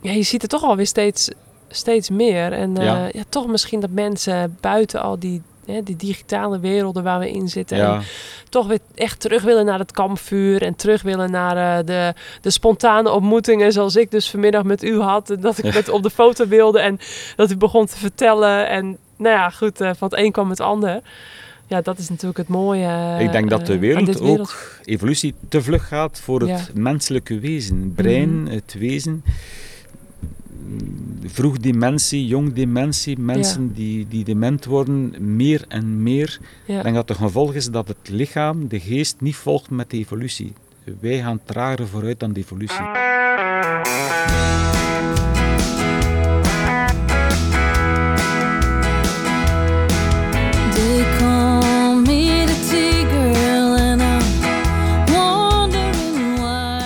ja, je ziet het toch alweer steeds, steeds meer. En eh, Ja. ja. toch misschien dat mensen buiten al die, hè, die digitale werelden waar we in zitten... Ja, En toch weer echt terug willen naar het kampvuur... en terug willen naar eh, de, de spontane ontmoetingen... zoals ik dus vanmiddag met u had. En dat ik met op de foto wilde en dat u begon te vertellen. En nou ja, goed, eh, van het een kwam het ander. Ja, dat is natuurlijk het mooie ik denk dat de wereld ook, evolutie, te vlug gaat voor het menselijke wezen. Brein, Mhm. het wezen. Vroeg dementie, jong dementie, mensen die, die dement worden, meer en meer. Ja. Ik denk dat het gevolg is dat het lichaam, de geest, niet volgt met de evolutie. Wij gaan trager vooruit dan de evolutie.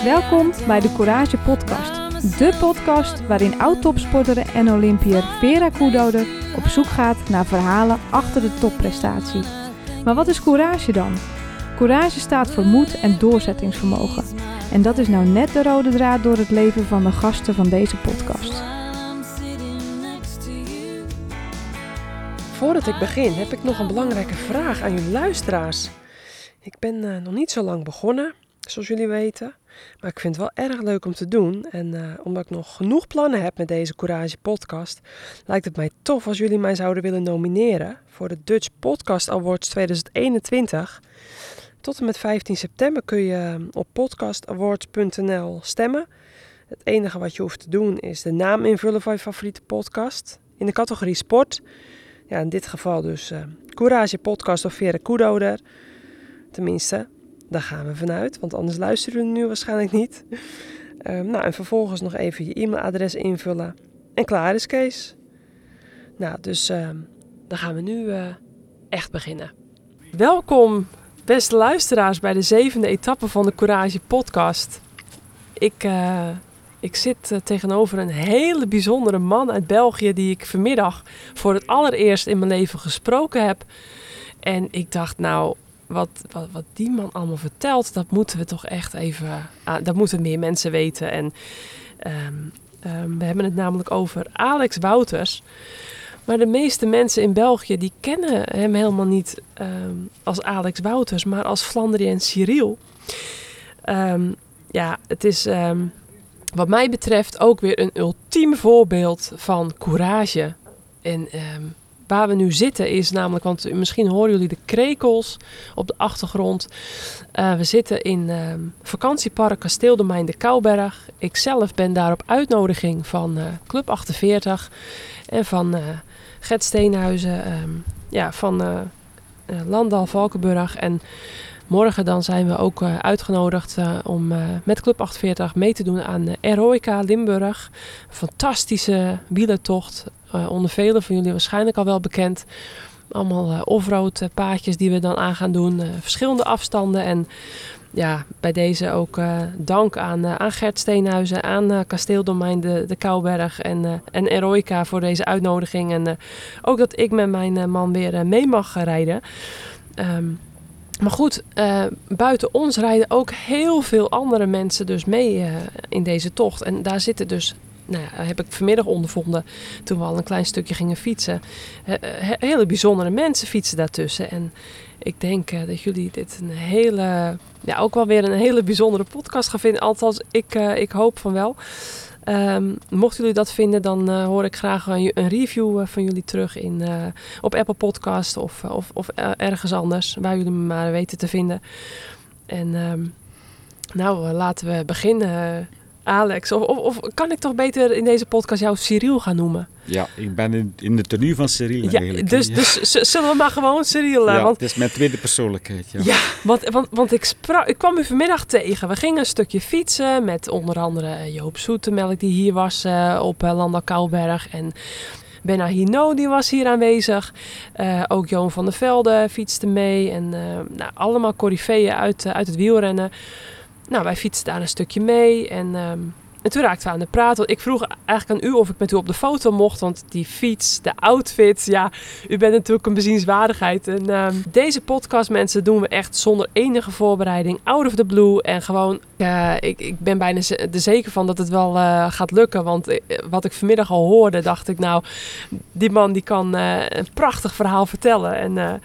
Welkom bij de Courage Podcast. De podcast waarin oud-topsporter en Olympiër Vera Koedoder op zoek gaat naar verhalen achter de topprestatie. Maar wat is courage dan? Courage staat voor moed en doorzettingsvermogen. En dat is nou net de rode draad door het leven van de gasten van deze podcast. Voordat ik begin heb ik nog een belangrijke vraag aan jullie luisteraars. Ik ben eh, nog niet zo lang begonnen, zoals jullie weten. Maar ik vind het wel erg leuk om te doen. En eh, omdat ik nog genoeg plannen heb met deze Courage podcast, lijkt het mij tof als jullie mij zouden willen nomineren voor de Dutch Podcast Awards 2021. Tot en met 15 september kun je eh, op podcastawards.nl stemmen. Het enige wat je hoeft te doen is de naam invullen van je favoriete podcast. In de categorie sport ja, in dit geval dus eh Courage Podcast of Vera Koedoder. Tenminste, daar gaan we vanuit, want anders luisteren we nu waarschijnlijk niet. Ehm, nou, en vervolgens nog even je e-mailadres invullen. En klaar is Kees. Nou, dus ehm, dan gaan we nu eh, echt beginnen. Welkom, beste luisteraars, bij de zevende etappe van de Courage Podcast. Ik, eh, ik zit eh, tegenover een hele bijzondere man uit België die ik vanmiddag voor het allereerst in mijn leven gesproken heb. En ik dacht, nou, wat, wat, die man allemaal vertelt, dat moeten we toch echt even, dat moeten meer mensen weten. En ehm, ehm, we hebben het namelijk over Alex Wouters. Maar de meeste mensen in België die kennen hem helemaal niet ehm, als Alex Wouters, maar als Flandrien Cyril. Ja, het is wat mij betreft ook weer een ultiem voorbeeld van courage. En waar we nu zitten is namelijk, want misschien horen jullie de krekels op de achtergrond. Eh, we zitten in ehm, vakantiepark Kasteeldomein de Kouberg. Ik zelf ben daar op uitnodiging van eh, Club 48 en van eh Gert Steenhuizen, ehm, ja, van Landal Valkenburg. En morgen dan zijn we ook uitgenodigd om met Club 48 mee te doen aan Eroica Limburg. Fantastische wielertocht, eh, onder velen van jullie waarschijnlijk al wel bekend. Allemaal eh, offroad eh, paadjes die we dan aan gaan doen. verschillende afstanden. En ja, bij deze ook dank aan, aan Gert Steenhuizen, aan Kasteeldomein de, de Kouberg en, en Eroica voor deze uitnodiging. En ook dat ik met mijn man weer mee mag rijden. Ehm, maar goed, buiten ons rijden ook heel veel andere mensen dus mee in deze tocht. En daar zitten dus, nou heb ik vanmiddag ondervonden toen we al een klein stukje gingen fietsen. hele bijzondere mensen fietsen daartussen. En ik denk eh, dat jullie dit een hele, ja, ook wel weer een hele bijzondere podcast gaan vinden. Althans, ik, eh, ik hoop van wel. Ehm, mochten jullie dat vinden, dan eh, hoor ik graag een, een review van jullie terug in, op Apple Podcast of, of, of ergens anders, waar jullie me maar weten te vinden. En ehm, nou, laten we beginnen. Eh, Alex, of, of, of kan ik toch beter in deze podcast jou Cyril gaan noemen? Ja, ik ben in, in de tenue van Cyril Ja, eigenlijk. dus, Ja. dus zullen we maar gewoon Cyril, eh, Ja, want het is mijn tweede persoonlijkheid. Ja. Ja, want, want, want ik, sprak, ik kwam u vanmiddag tegen. We gingen een stukje fietsen met onder andere eh, Joop Zoetemelk die hier was eh, op uh, Landal Kouberg. En Benna Hino die was hier aanwezig. Eh, ook Johan van der Velde fietste mee. En eh, nou, allemaal coryfeeën uit, eh, uit het wielrennen. Nou, wij fietsten daar een stukje mee. En ehm, en toen raakten we aan de praat. Want Ik vroeg eigenlijk aan u of ik met u op de foto mocht. Want die fiets, de outfit, ja, u bent natuurlijk een bezienswaardigheid. En ehm, deze podcast, mensen, doen we echt zonder enige voorbereiding. Out of the blue. En gewoon, ik, ik ben bijna er zeker van dat het wel eh, gaat lukken. Want eh, wat ik vanmiddag al hoorde, dacht ik, nou, die man die kan eh, een prachtig verhaal vertellen. En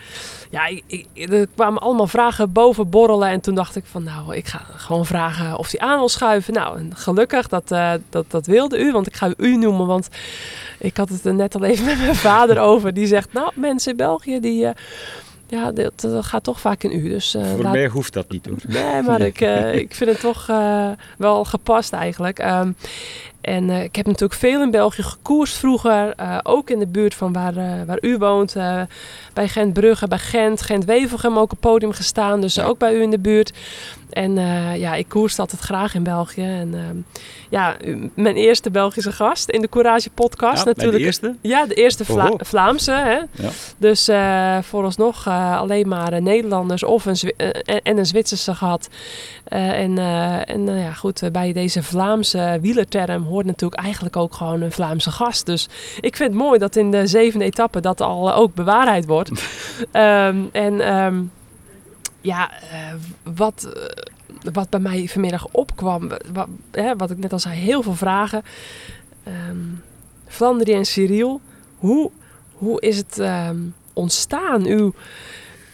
ja, ik, ik- er kwamen allemaal vragen boven borrelen. En toen dacht ik van, nou, ik ga gewoon vragen of hij aan wil schuiven. Nou, en gelukkig, dat, eh, dat, dat wilde u. Want ik ga u noemen, want ik had het er net al even met mijn vader over. Die zegt, nou, mensen in België, die... eh, ja, dat, dat gaat toch vaak in u. Dus, eh, Voor laat- mij hoeft dat niet hoor. Nee, maar ik, ik vind het toch wel gepast eigenlijk. Ehm, en eh, ik heb natuurlijk veel in België gekoerst vroeger. eh, ook in de buurt van waar, eh, waar u woont. bij Gent-Brugge, bij Gent. Gent-Wevelgem ook op podium gestaan. Dus ook bij u in de buurt. En eh, ja, ik koerste altijd graag in België. En ehm, ja, mijn eerste Belgische gast in de Courage podcast Ja, natuurlijk. de eerste? Ja, de eerste Vla-. Vlaamse. Hè? Ja. Dus eh vooralsnog eh, alleen maar Nederlanders of een Zwi- en, en een Zwitserse gehad. Eh, en en eh, ja, goed, bij deze Vlaamse wielerterm hoort natuurlijk eigenlijk ook gewoon een Vlaamse gast. Dus ik vind het mooi dat in de zevende etappe dat al ook bewaarheid wordt. Ehm, en ehm, ja, eh, wat, eh, wat bij mij vanmiddag opkwam, wat, hè, wat ik net al zei, heel veel vragen. Vlanderen en Cyril, hoe, hoe is het ehm, ontstaan? Uw,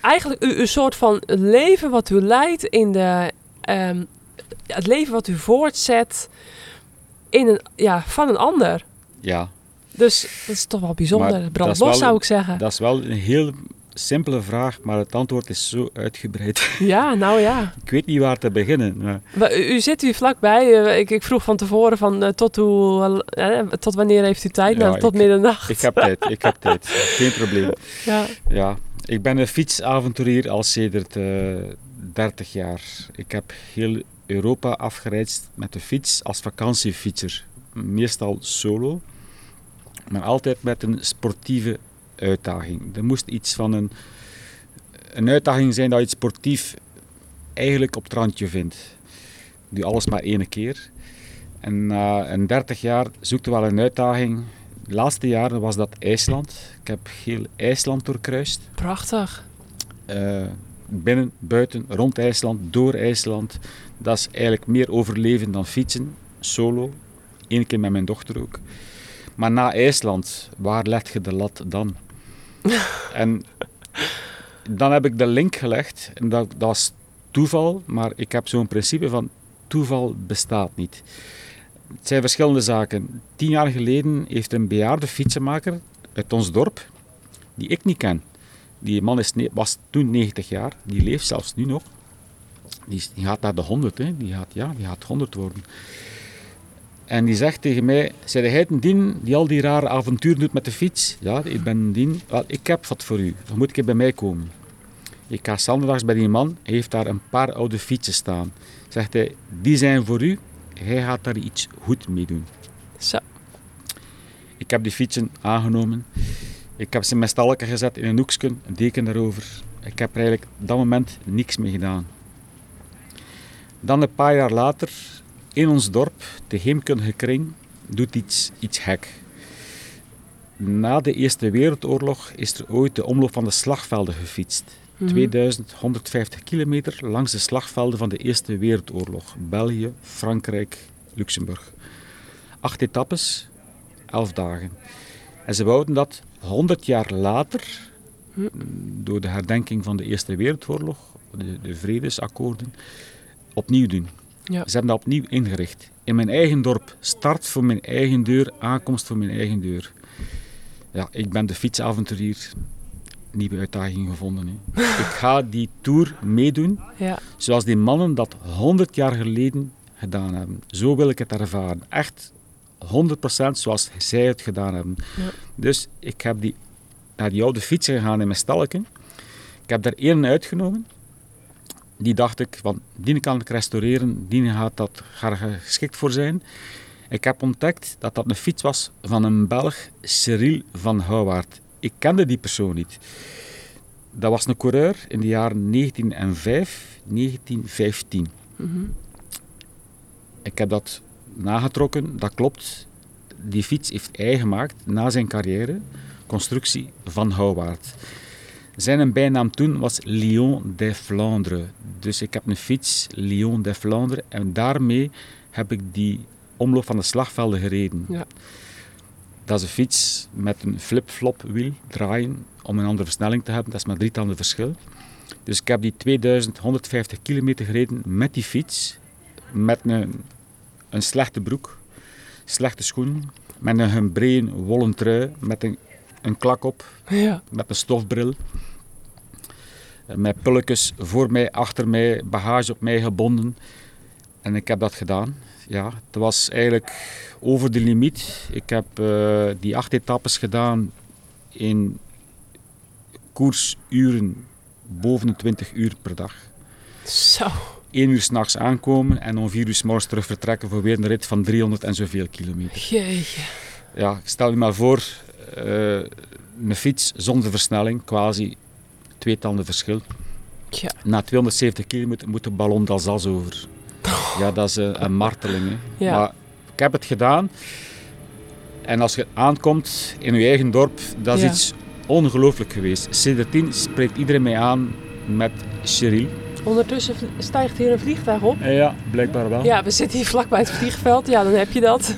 eigenlijk uw, uw soort van leven wat u leidt in de... ehm, het leven wat u voortzet in een, ja, van een ander. Ja, Dus dat is toch wel bijzonder. Brand los zou ik zeggen. dat is wel een heel simpele vraag, maar het antwoord is zo uitgebreid. Ja, nou ja. Ik weet niet waar te beginnen. Maar Maar U, u zit hier vlakbij. Eh, ik, ik vroeg van tevoren van eh, tot, hoe, eh, tot wanneer heeft u tijd? Ja, nou, tot ik- middernacht. ik heb tijd, ik heb tijd. Geen probleem. Ja. Ja, ik ben een fietsavonturier al sedert eh 30 jaar. Ik heb heel Europa afgereisd met de fiets als vakantiefietser. Meestal solo, maar altijd met een sportieve uitdaging. Er moest iets van een, een uitdaging zijn dat je het sportief eigenlijk op het randje vindt. Doe alles maar één keer. En na een 30 jaar zoekte wel een uitdaging. De laatste jaren was dat IJsland. Ik heb heel IJsland doorkruist. Prachtig. Eh, binnen, buiten, rond IJsland, door IJsland. Dat is eigenlijk meer overleven dan fietsen, solo. Eén keer met mijn dochter ook. Maar na IJsland, waar leg je de lat dan? en dan heb ik de link gelegd. En dat, dat is toeval, maar ik heb zo'n principe van toeval bestaat niet. Het zijn verschillende zaken. Tien jaar geleden heeft een bejaarde fietsenmaker uit ons dorp, die ik niet ken, die man is, was toen 90 jaar, die leeft zelfs nu nog. Die gaat naar de 100, hè. Die, gaat, ja, die gaat 100 worden. En die zegt tegen mij: jij een dien die al die rare avonturen doet met de fiets? Ja, ik ben een dien. Wel, ik heb wat voor u. Dan moet ik bij mij komen. Ik ga zondags bij die man. Hij heeft daar een paar oude fietsen staan. Zegt hij: Die zijn voor u. Hij gaat daar iets goed mee doen. Zo. Ik heb die fietsen aangenomen. Ik heb ze in mijn stalletje gezet in een hoekje, een deken daarover. Ik heb er eigenlijk op dat moment niks mee gedaan. Dan een paar jaar later, in ons dorp, de heemkundige kring, doet iets, iets gek. Na de Eerste Wereldoorlog is er ooit de omloop van de slagvelden gefietst. Mhm. 2150 kilometer langs de slagvelden van de Eerste Wereldoorlog. België, Frankrijk, Luxemburg. Acht etappes, elf dagen. En ze wouden dat 100 jaar later, Hm. door de herdenking van de Eerste Wereldoorlog, de, de vredesakkoorden, opnieuw doen. Ja. Ze hebben dat opnieuw ingericht. In mijn eigen dorp, start voor mijn eigen deur, aankomst voor mijn eigen deur. Ja, ik ben de fietsavonturier. Nieuwe uitdaging gevonden. Hè. ik ga die tour meedoen, Ja. zoals die mannen dat 100 jaar geleden gedaan hebben. Zo wil ik het ervaren. Echt 100% zoals zij het gedaan hebben. Ja. Dus ik heb die, naar die oude fietsen gegaan in mijn stalken. Ik heb er één uitgenomen. Die dacht ik, van die kan ik restaureren, die gaat dat gaat er geschikt voor zijn. Ik heb ontdekt dat dat een fiets was van een Belg, Cyril van Houwaard. Ik kende die persoon niet. Dat was een coureur in de jaren 1905, 1915. Mhm. Ik heb dat nagetrokken, dat klopt. Die fiets heeft hij gemaakt na zijn carrière, constructie van Houwaard. Zijn bijnaam toen was Lion des Flandres. Dus ik heb een fiets, Lion des Flandres, en daarmee heb ik die omloop van de slagvelden gereden. Ja. Dat is een fiets met een flip-flop wiel draaien om een andere versnelling te hebben. Dat is maar drie tanden verschil. Dus ik heb die 2150 kilometer gereden met die fiets, met een, een slechte broek, slechte schoenen, met een gebreen wollen trui, met een, een klak op, Ja. met een stofbril. Eh, Met pulletjes voor mij, achter mij, bagage op mij gebonden. En ik heb dat gedaan. Ja, het was eigenlijk over de limiet. Ik heb eh, die acht etappes gedaan in koersuren boven de 20 uur per dag. Zo. 1 uur s'nachts aankomen en om 4 uur 's morgens terug vertrekken voor weer een rit van 300 en zoveel kilometer. Ja, ik stel je maar voor, eh, een fiets zonder versnelling, quasi twee tanden verschil. Tja. Na 270 kilometer moet de ballon d'Alsace over. Ja, dat is een, een marteling. Hè. Ja. Maar ik heb het gedaan. En als je aankomt in je eigen dorp, dat is Ja. iets ongelooflijk geweest. Sindsdien spreekt iedereen mij aan met Cheryl. Ondertussen stijgt hier een vliegtuig op. Ja, blijkbaar wel. Ja, we zitten hier vlakbij het vliegveld. Ja, dan heb je dat.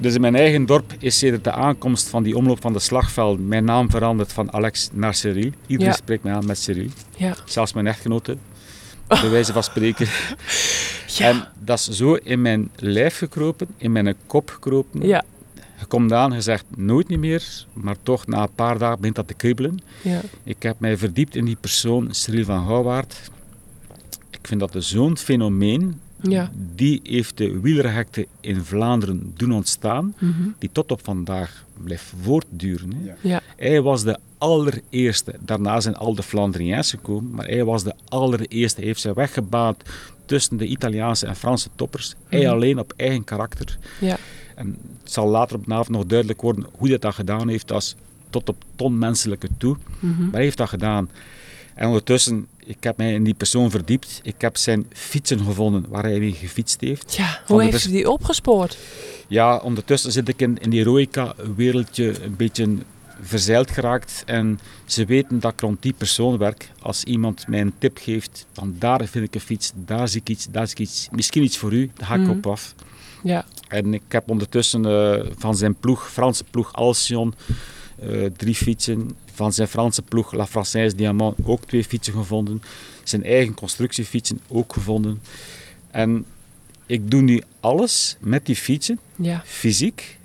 Dus in mijn eigen dorp is sedert de aankomst van die omloop van de slagvelden mijn naam veranderd van Alex naar Cyril. Iedereen Ja. spreekt mij aan met Cyril. Ja. Zelfs mijn echtgenote, bij wijze van spreken. Ja. En dat is zo in mijn lijf gekropen, in mijn kop gekropen. Ja. Je komt aan, je zegt nooit niet meer, maar toch na een paar dagen begint dat te kriebelen. Ja. Ik heb mij verdiept in die persoon, Cyril van Gouwaard. Ik vind dat zo'n fenomeen. Ja. Die heeft de wielerhekte in Vlaanderen doen ontstaan Mhm. die tot op vandaag blijft voortduren. Hè. Ja. Ja. Hij was de allereerste, daarna zijn al de Flandriëns gekomen, maar hij was de allereerste. Hij heeft zijn weg gebaand tussen de Italiaanse en Franse toppers. Hij Mhm. alleen op eigen karakter. Ja. En het zal later op de avond nog duidelijk worden hoe hij dat gedaan heeft, als tot op ton menselijke toe. Mhm. Maar hij heeft dat gedaan. En ondertussen, ik heb mij in die persoon verdiept. Ik heb zijn fietsen gevonden waar hij mee gefietst heeft. Ja, hoe heeft u die opgespoord? Ja, ondertussen zit ik in, in die Roica-wereldje een beetje verzeild geraakt. En ze weten dat ik rond die persoon werk. Als iemand mij een tip geeft, van daar vind ik een fiets, daar zie ik iets, daar zie ik iets. Misschien iets voor u, daar ga ik Mhm. op af. Ja. En ik heb ondertussen eh, van zijn ploeg, Franse ploeg Alcyon, eh, drie fietsen. Van zijn Franse ploeg La Française Diamant ook twee fietsen gevonden. Zijn eigen constructiefietsen ook gevonden. En ik doe nu alles met die fietsen Ja. fysiek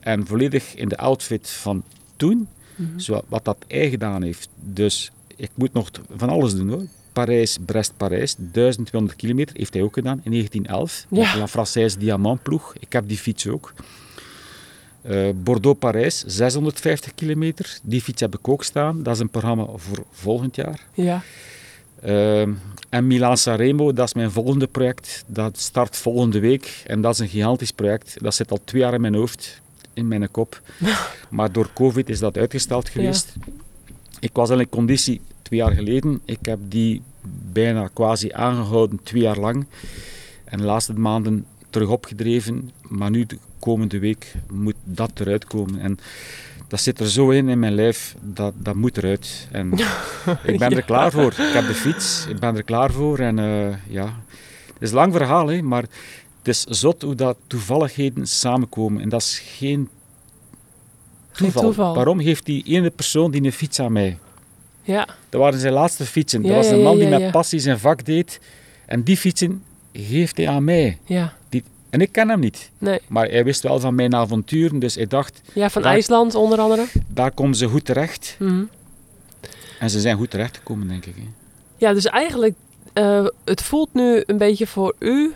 en volledig in de outfit van toen, zo wat dat hij gedaan heeft. Dus ik moet nog van alles doen hoor. Parijs, Brest, Parijs, 1200 kilometer heeft hij ook gedaan in 1911. Ja. Met La Française Diamant ploeg. Ik heb die fiets ook. Eh, Bordeaux-Parijs, 650 kilometer. Die fiets heb ik ook staan. Dat is een programma voor volgend jaar. Ja. Ehm, en Milan Sanremo, dat is mijn volgende project. Dat start volgende week. En dat is een gigantisch project. Dat zit al twee jaar in mijn hoofd, in mijn kop. maar door COVID is dat uitgesteld geweest. Ik was al in conditie twee jaar geleden. Ik heb die bijna quasi aangehouden, twee jaar lang. En de laatste maanden terug opgedreven. Maar nu, komende week, moet dat eruit komen. En dat zit er zo in in mijn lijf, dat, dat moet eruit. En ik ben er klaar voor. Ik heb de fiets, ik ben er klaar voor. En eh, ja, het is een lang verhaal, hè, maar het is zot hoe dat toevalligheden samenkomen. En dat is geen Geen toeval. Waarom geeft die ene persoon die een fiets aan mij? Ja. Dat waren zijn laatste fietsen. Ja, dat was een man die met passie zijn vak deed. En die fietsen geeft hij aan mij. Ja. En ik ken hem niet. Nee. Maar hij wist wel van mijn avonturen, dus hij dacht, Ja, van Daar- IJsland onder andere. daar komen ze goed terecht. Mhm. En ze zijn goed terechtgekomen, denk ik. Hè. Ja, dus eigenlijk, eh, het voelt nu een beetje voor u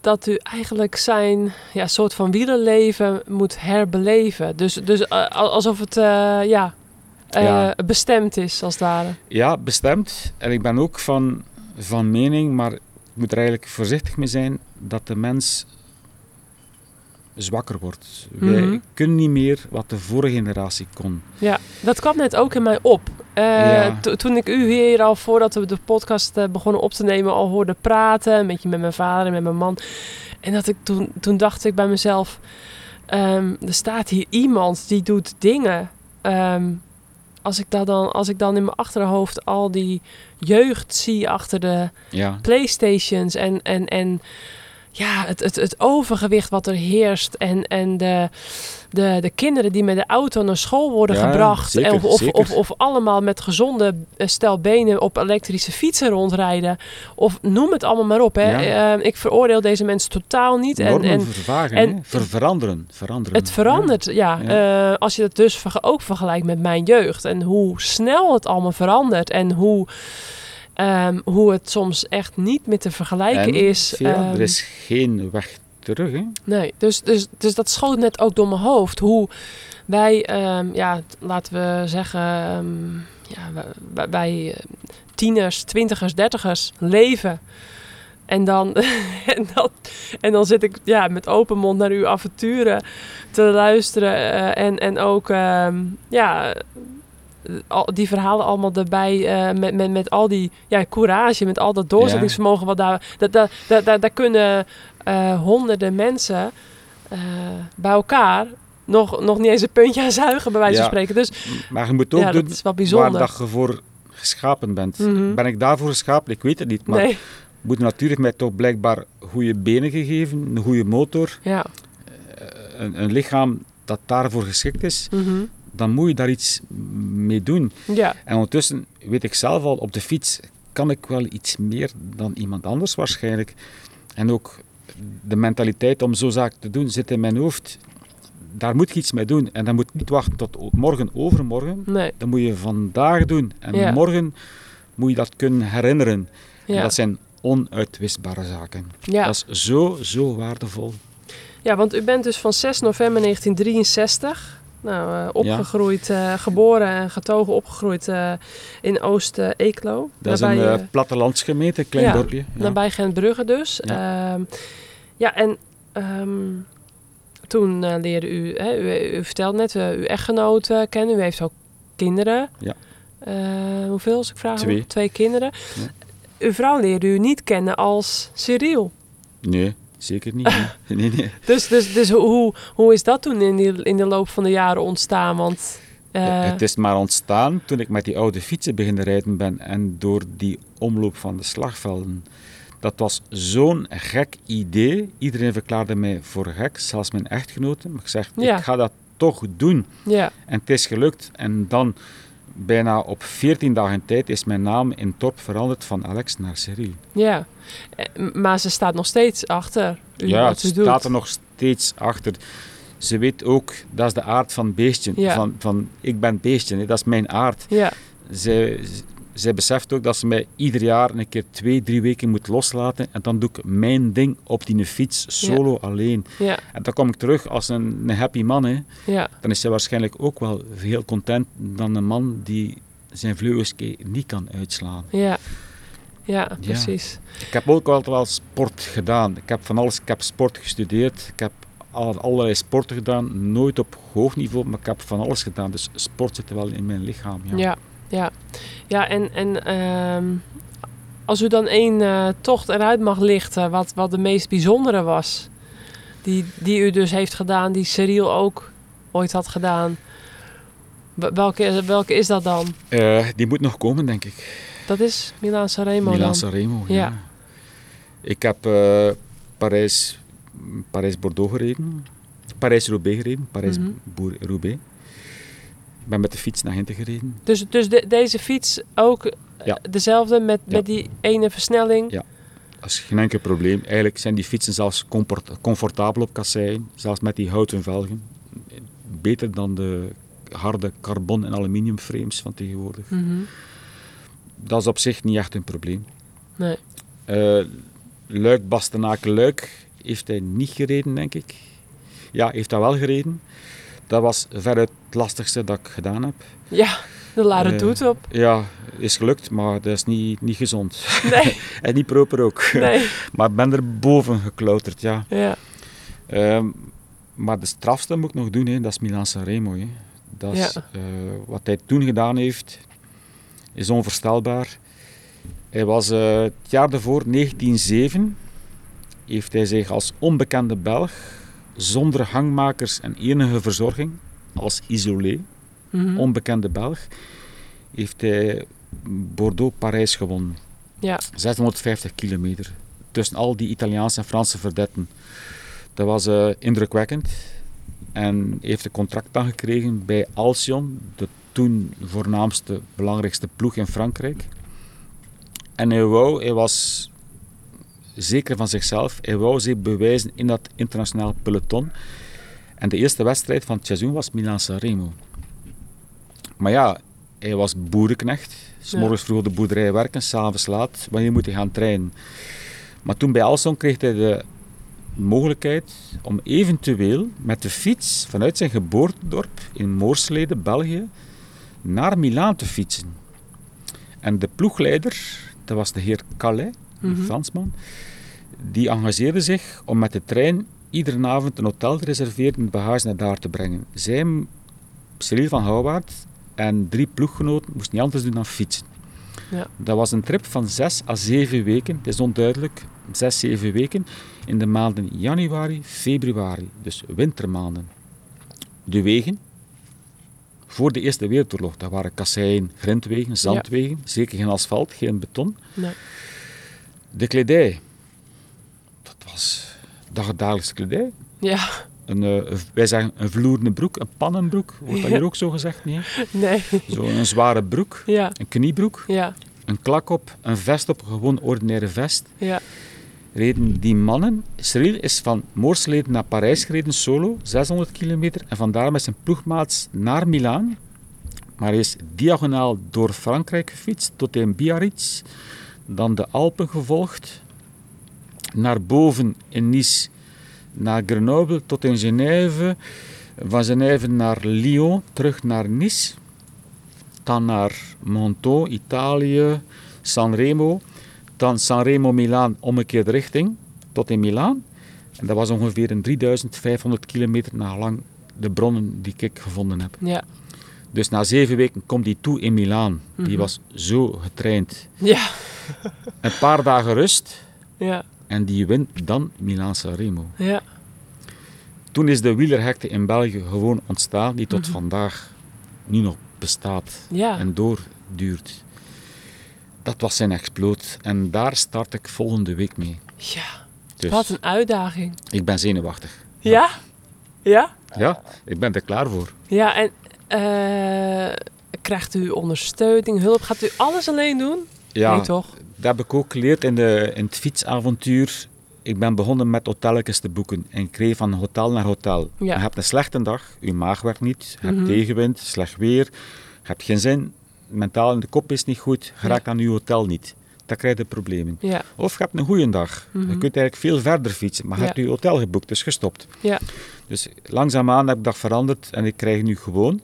dat u eigenlijk zijn ja, soort van wielerleven moet herbeleven. Dus, dus eh, alsof het ja, eh, Ja. bestemd is, als het ware. Ja, bestemd. En ik ben ook van, van mening, maar ik moet er eigenlijk voorzichtig mee zijn, dat de mens zwakker wordt. Mhm. Wij kunnen niet meer wat de vorige generatie kon. Ja, dat kwam net ook in mij op. Eh, Ja. to- Toen ik u hier al, voordat we de podcast eh, begonnen op te nemen, al hoorde praten. Een beetje met mijn vader en met mijn man. En dat ik toen, toen dacht ik bij mezelf, ehm, er staat hier iemand die doet dingen. Ehm, als, ik dat dan, als ik dan in mijn achterhoofd al die jeugd zie achter de Ja. Playstations en, en, en ja, het, het, het overgewicht wat er heerst en, en de, de, de kinderen die met de auto naar school worden Ja, gebracht zeker, of, of, of, of allemaal met gezonde eh, stel benen op elektrische fietsen rondrijden of noem het allemaal maar op. Hè. Ja. Eh, ik veroordeel deze mensen totaal niet en, Normen en vervagen, en-. Ver- veranderen. veranderen. het verandert, ja. Ja. Eh, als je het dus ook vergelijkt met mijn jeugd en hoe snel het allemaal verandert en hoe, ehm, hoe het soms echt niet meer te vergelijken En, is. Vea, ehm, er is geen weg terug. Hè. Nee, dus, dus, dus dat schoot net ook door mijn hoofd. Hoe wij, ehm, ja, laten we zeggen, ja, wij- eh, tieners, twintigers, dertigers leven. En dan, en, dan, en dan zit ik ja, met open mond naar uw avonturen te luisteren. eh, en, en ook ja, die verhalen allemaal erbij. eh, met, met, met al die ja, courage, met al dat doorzettingsvermogen. Wat daar, dat, dat, dat, daar- daar kunnen eh, honderden mensen eh, bij elkaar nog, nog niet eens een puntje aan zuigen, bij wijze van spreken. Dus Maar je moet ook ja, doen dat is wel waar bijzonder. dat je voor geschapen bent. Mhm. Ben ik daarvoor geschapen? Ik weet het niet. Maar nee, moet natuurlijk mij toch blijkbaar goede benen gegeven, een goede motor, ja. een, een lichaam dat daarvoor geschikt is. mhm, Dan moet je daar iets mee doen. ja. En ondertussen weet ik zelf al, op de fiets kan ik wel iets meer dan iemand anders waarschijnlijk. En ook de mentaliteit om zo'n zaak te doen zit in mijn hoofd. Daar moet je iets mee doen. En dan moet je niet wachten tot morgen, overmorgen. Nee, Dat moet je vandaag doen. En Ja. morgen moet je dat kunnen herinneren. En ja. dat zijn onuitwisbare zaken. Ja. Dat is zo, zo waardevol. ja, want u bent dus van 6 november 1963... Nou, eh, opgegroeid, eh, geboren en getogen opgegroeid eh, in Oost-Eeklo. Dat is een plattelandsgemeente, een klein ja, dorpje. Ja. Nabij Gentbrugge dus. Ja, ja en ehm, toen leerde u, hè, u, u vertelde net, uw echtgenoot kennen. U heeft ook kinderen. Ja. Hoeveel, als ik vraag? Twee. Twee kinderen. Ja. Uw vrouw leerde u niet kennen als Cyril. Nee, zeker niet. nee. nee, nee. Dus, dus, dus hoe, hoe is dat toen in, die, in de loop van de jaren ontstaan? Want eh, Het is maar ontstaan toen ik met die oude fietsen beginnen rijden ben en door die omloop van de slagvelden. Dat was zo'n gek idee. Iedereen verklaarde mij voor gek, zelfs mijn echtgenote. Maar ik zeg, Ja. ik ga dat toch doen. ja, En het is gelukt. En dan, bijna op 14 dagen tijd, is mijn naam in Torp veranderd van Alex naar Cyril. ja. Eh, maar ze staat nog steeds achter u, Ja, u doet. staat er nog steeds achter. Ze weet ook, dat is de aard van beestje. Ja. Van, van, ik ben beestje, dat is mijn aard. Ja, Zij, zij beseft ook dat ze mij ieder jaar een keer twee, drie weken moet loslaten. En dan doe ik mijn ding op die fiets, solo, alleen. ja, En dan kom ik terug als een, een happy man. Hè. ja, Dan is zij waarschijnlijk ook wel heel content dan een man die zijn vleugels niet kan uitslaan. ja. Ja, precies. Ik heb ook altijd wel sport gedaan. Ik heb van alles, ik heb sport gestudeerd. Ik heb al- allerlei sporten gedaan. Nooit op hoog niveau, maar ik heb van alles gedaan. Dus sport zit wel in mijn lichaam. Ja. Ja, ja. En, en ehm, als u dan één eh, tocht eruit mag lichten, wat, wat de meest bijzondere was, die, die u dus heeft gedaan, die Cyril ook ooit had gedaan. Wel- Welke, welke is dat dan? Eh, die moet nog komen, denk ik. Dat is Milaan Sanremo Milan? Sanremo. Ja. Ja. Ik heb eh, Parijs, Parijs-Bordeaux gereden. Parijs-Roubaix gereden. Parijs-Roubaix. Ik ben met de fiets naar Hinten gereden. Dus, dus de- deze fiets ook eh, Ja. dezelfde met, Ja. met die ene versnelling? Ja. Dat is geen enkel probleem. Eigenlijk zijn die fietsen zelfs comfortabel op kasseien, zelfs met die houten velgen. Beter dan de harde carbon- en aluminium frames van tegenwoordig. Mhm. Dat is op zich niet echt een probleem. Nee. Eh Luik, Bastenaken, Luik heeft hij niet gereden, denk ik. Ja, heeft hij wel gereden. Dat was veruit het lastigste dat ik gedaan heb. Ja, de Lare Eh, doet op. Ja, is gelukt, maar dat is niet, niet gezond. Nee, en niet proper ook. nee. Maar ik ben er boven geklauterd, ja. Ja, Ehm, maar de strafste moet ik nog doen, hè. dat is Milan Sanremo. Hè. Dat is, Ja. eh, wat hij toen gedaan heeft, is onvoorstelbaar. Hij was eh, het jaar daarvoor, 1907, heeft hij zich als onbekende Belg, zonder hangmakers en enige verzorging, als isolé, Mhm. onbekende Belg, heeft hij Bordeaux-Parijs gewonnen. Ja. 650 kilometer. Tussen al die Italiaanse en Franse verdetten. Dat was eh, indrukwekkend. En heeft een contract dan gekregen bij Alcyon, de toen voornaamste, belangrijkste ploeg in Frankrijk. En hij wou, hij was zeker van zichzelf, hij wou zich bewijzen in dat internationaal peloton. En de eerste wedstrijd van het seizoen was Milan-Sanremo. Maar ja, hij was boerenknecht. S morgens vroeg op de boerderij werken, s'avonds laat. Wanneer moet hij gaan trainen? Maar toen bij Alstom kreeg hij de mogelijkheid om eventueel met de fiets vanuit zijn geboortedorp in Moorslede, België, naar Milaan te fietsen. En de ploegleider, dat was de heer Calais, een Mhm. Fransman, die engageerde zich om met de trein iedere avond een hotel te reserveren en het bagage naar daar te brengen. Zij, Cyril van Houwaard en drie ploeggenoten moesten niet anders doen dan fietsen. Ja. Dat was een trip van zes à zeven weken, het is onduidelijk, zes, zeven weken, in de maanden januari, februari, dus wintermaanden. De wegen, voor de Eerste Wereldoorlog, dat waren kasseien, grindwegen, zandwegen, zeker geen asfalt, geen beton. Nee. De kledij, dat was dagdagelijkse kledij. Ja, Een, eh, wij zeggen een vloerende broek, een pannenbroek, wordt dat Ja. hier ook zo gezegd? Nee. nee. Zo een zware broek, Ja, een kniebroek, ja, een klak op, een vest op, gewoon ordinaire vest. ja. Reden die mannen, Cyril is van Moorsleden naar Parijs gereden solo, 600 kilometer, en vandaar met zijn ploegmaats naar Milaan. Maar hij is diagonaal door Frankrijk gefietst tot in Biarritz, dan de Alpen gevolgd, naar boven in Nice, naar Grenoble tot in Genève, van Genève naar Lyon, terug naar Nice, dan naar Monton, Italië, Sanremo, dan Sanremo-Milaan omgekeerde richting, tot in Milaan. En dat was ongeveer een 3500 kilometer na lang de bronnen die ik gevonden heb. Ja, Dus na zeven weken komt hij toe in Milaan. Die Mhm. was zo getraind. ja, Een paar dagen rust ja, en die wint dan Milaan-Sanremo. ja. Toen is de wielerhekte in België gewoon ontstaan, die tot Mhm. vandaag nu nog bestaat Ja, en doorduurt. Dat was zijn exploot en daar start ik volgende week mee. ja. Dus Wat een uitdaging. ik ben zenuwachtig. Ja? Ja? Ja, ik ben er klaar voor. Ja, en eh, krijgt u ondersteuning, hulp? Gaat u alles alleen doen? Ja, Nee, toch? Dat heb ik ook geleerd in, de, in het fietsavontuur. Ik ben begonnen met hotelletjes te boeken en ik reed van hotel naar hotel. Ja. Je hebt een slechte dag, je maag werkt niet, je hebt Mhm. tegenwind, slecht weer, je hebt geen zin, mentaal in de kop is niet goed, je raakt aan je hotel niet. Dan krijg je problemen. Ja, Of je hebt een goede dag. Mhm. Je kunt eigenlijk veel verder fietsen, maar je hebt je hotel geboekt, dus gestopt. ja, Dus langzaamaan heb ik dat veranderd en ik krijg nu gewoon,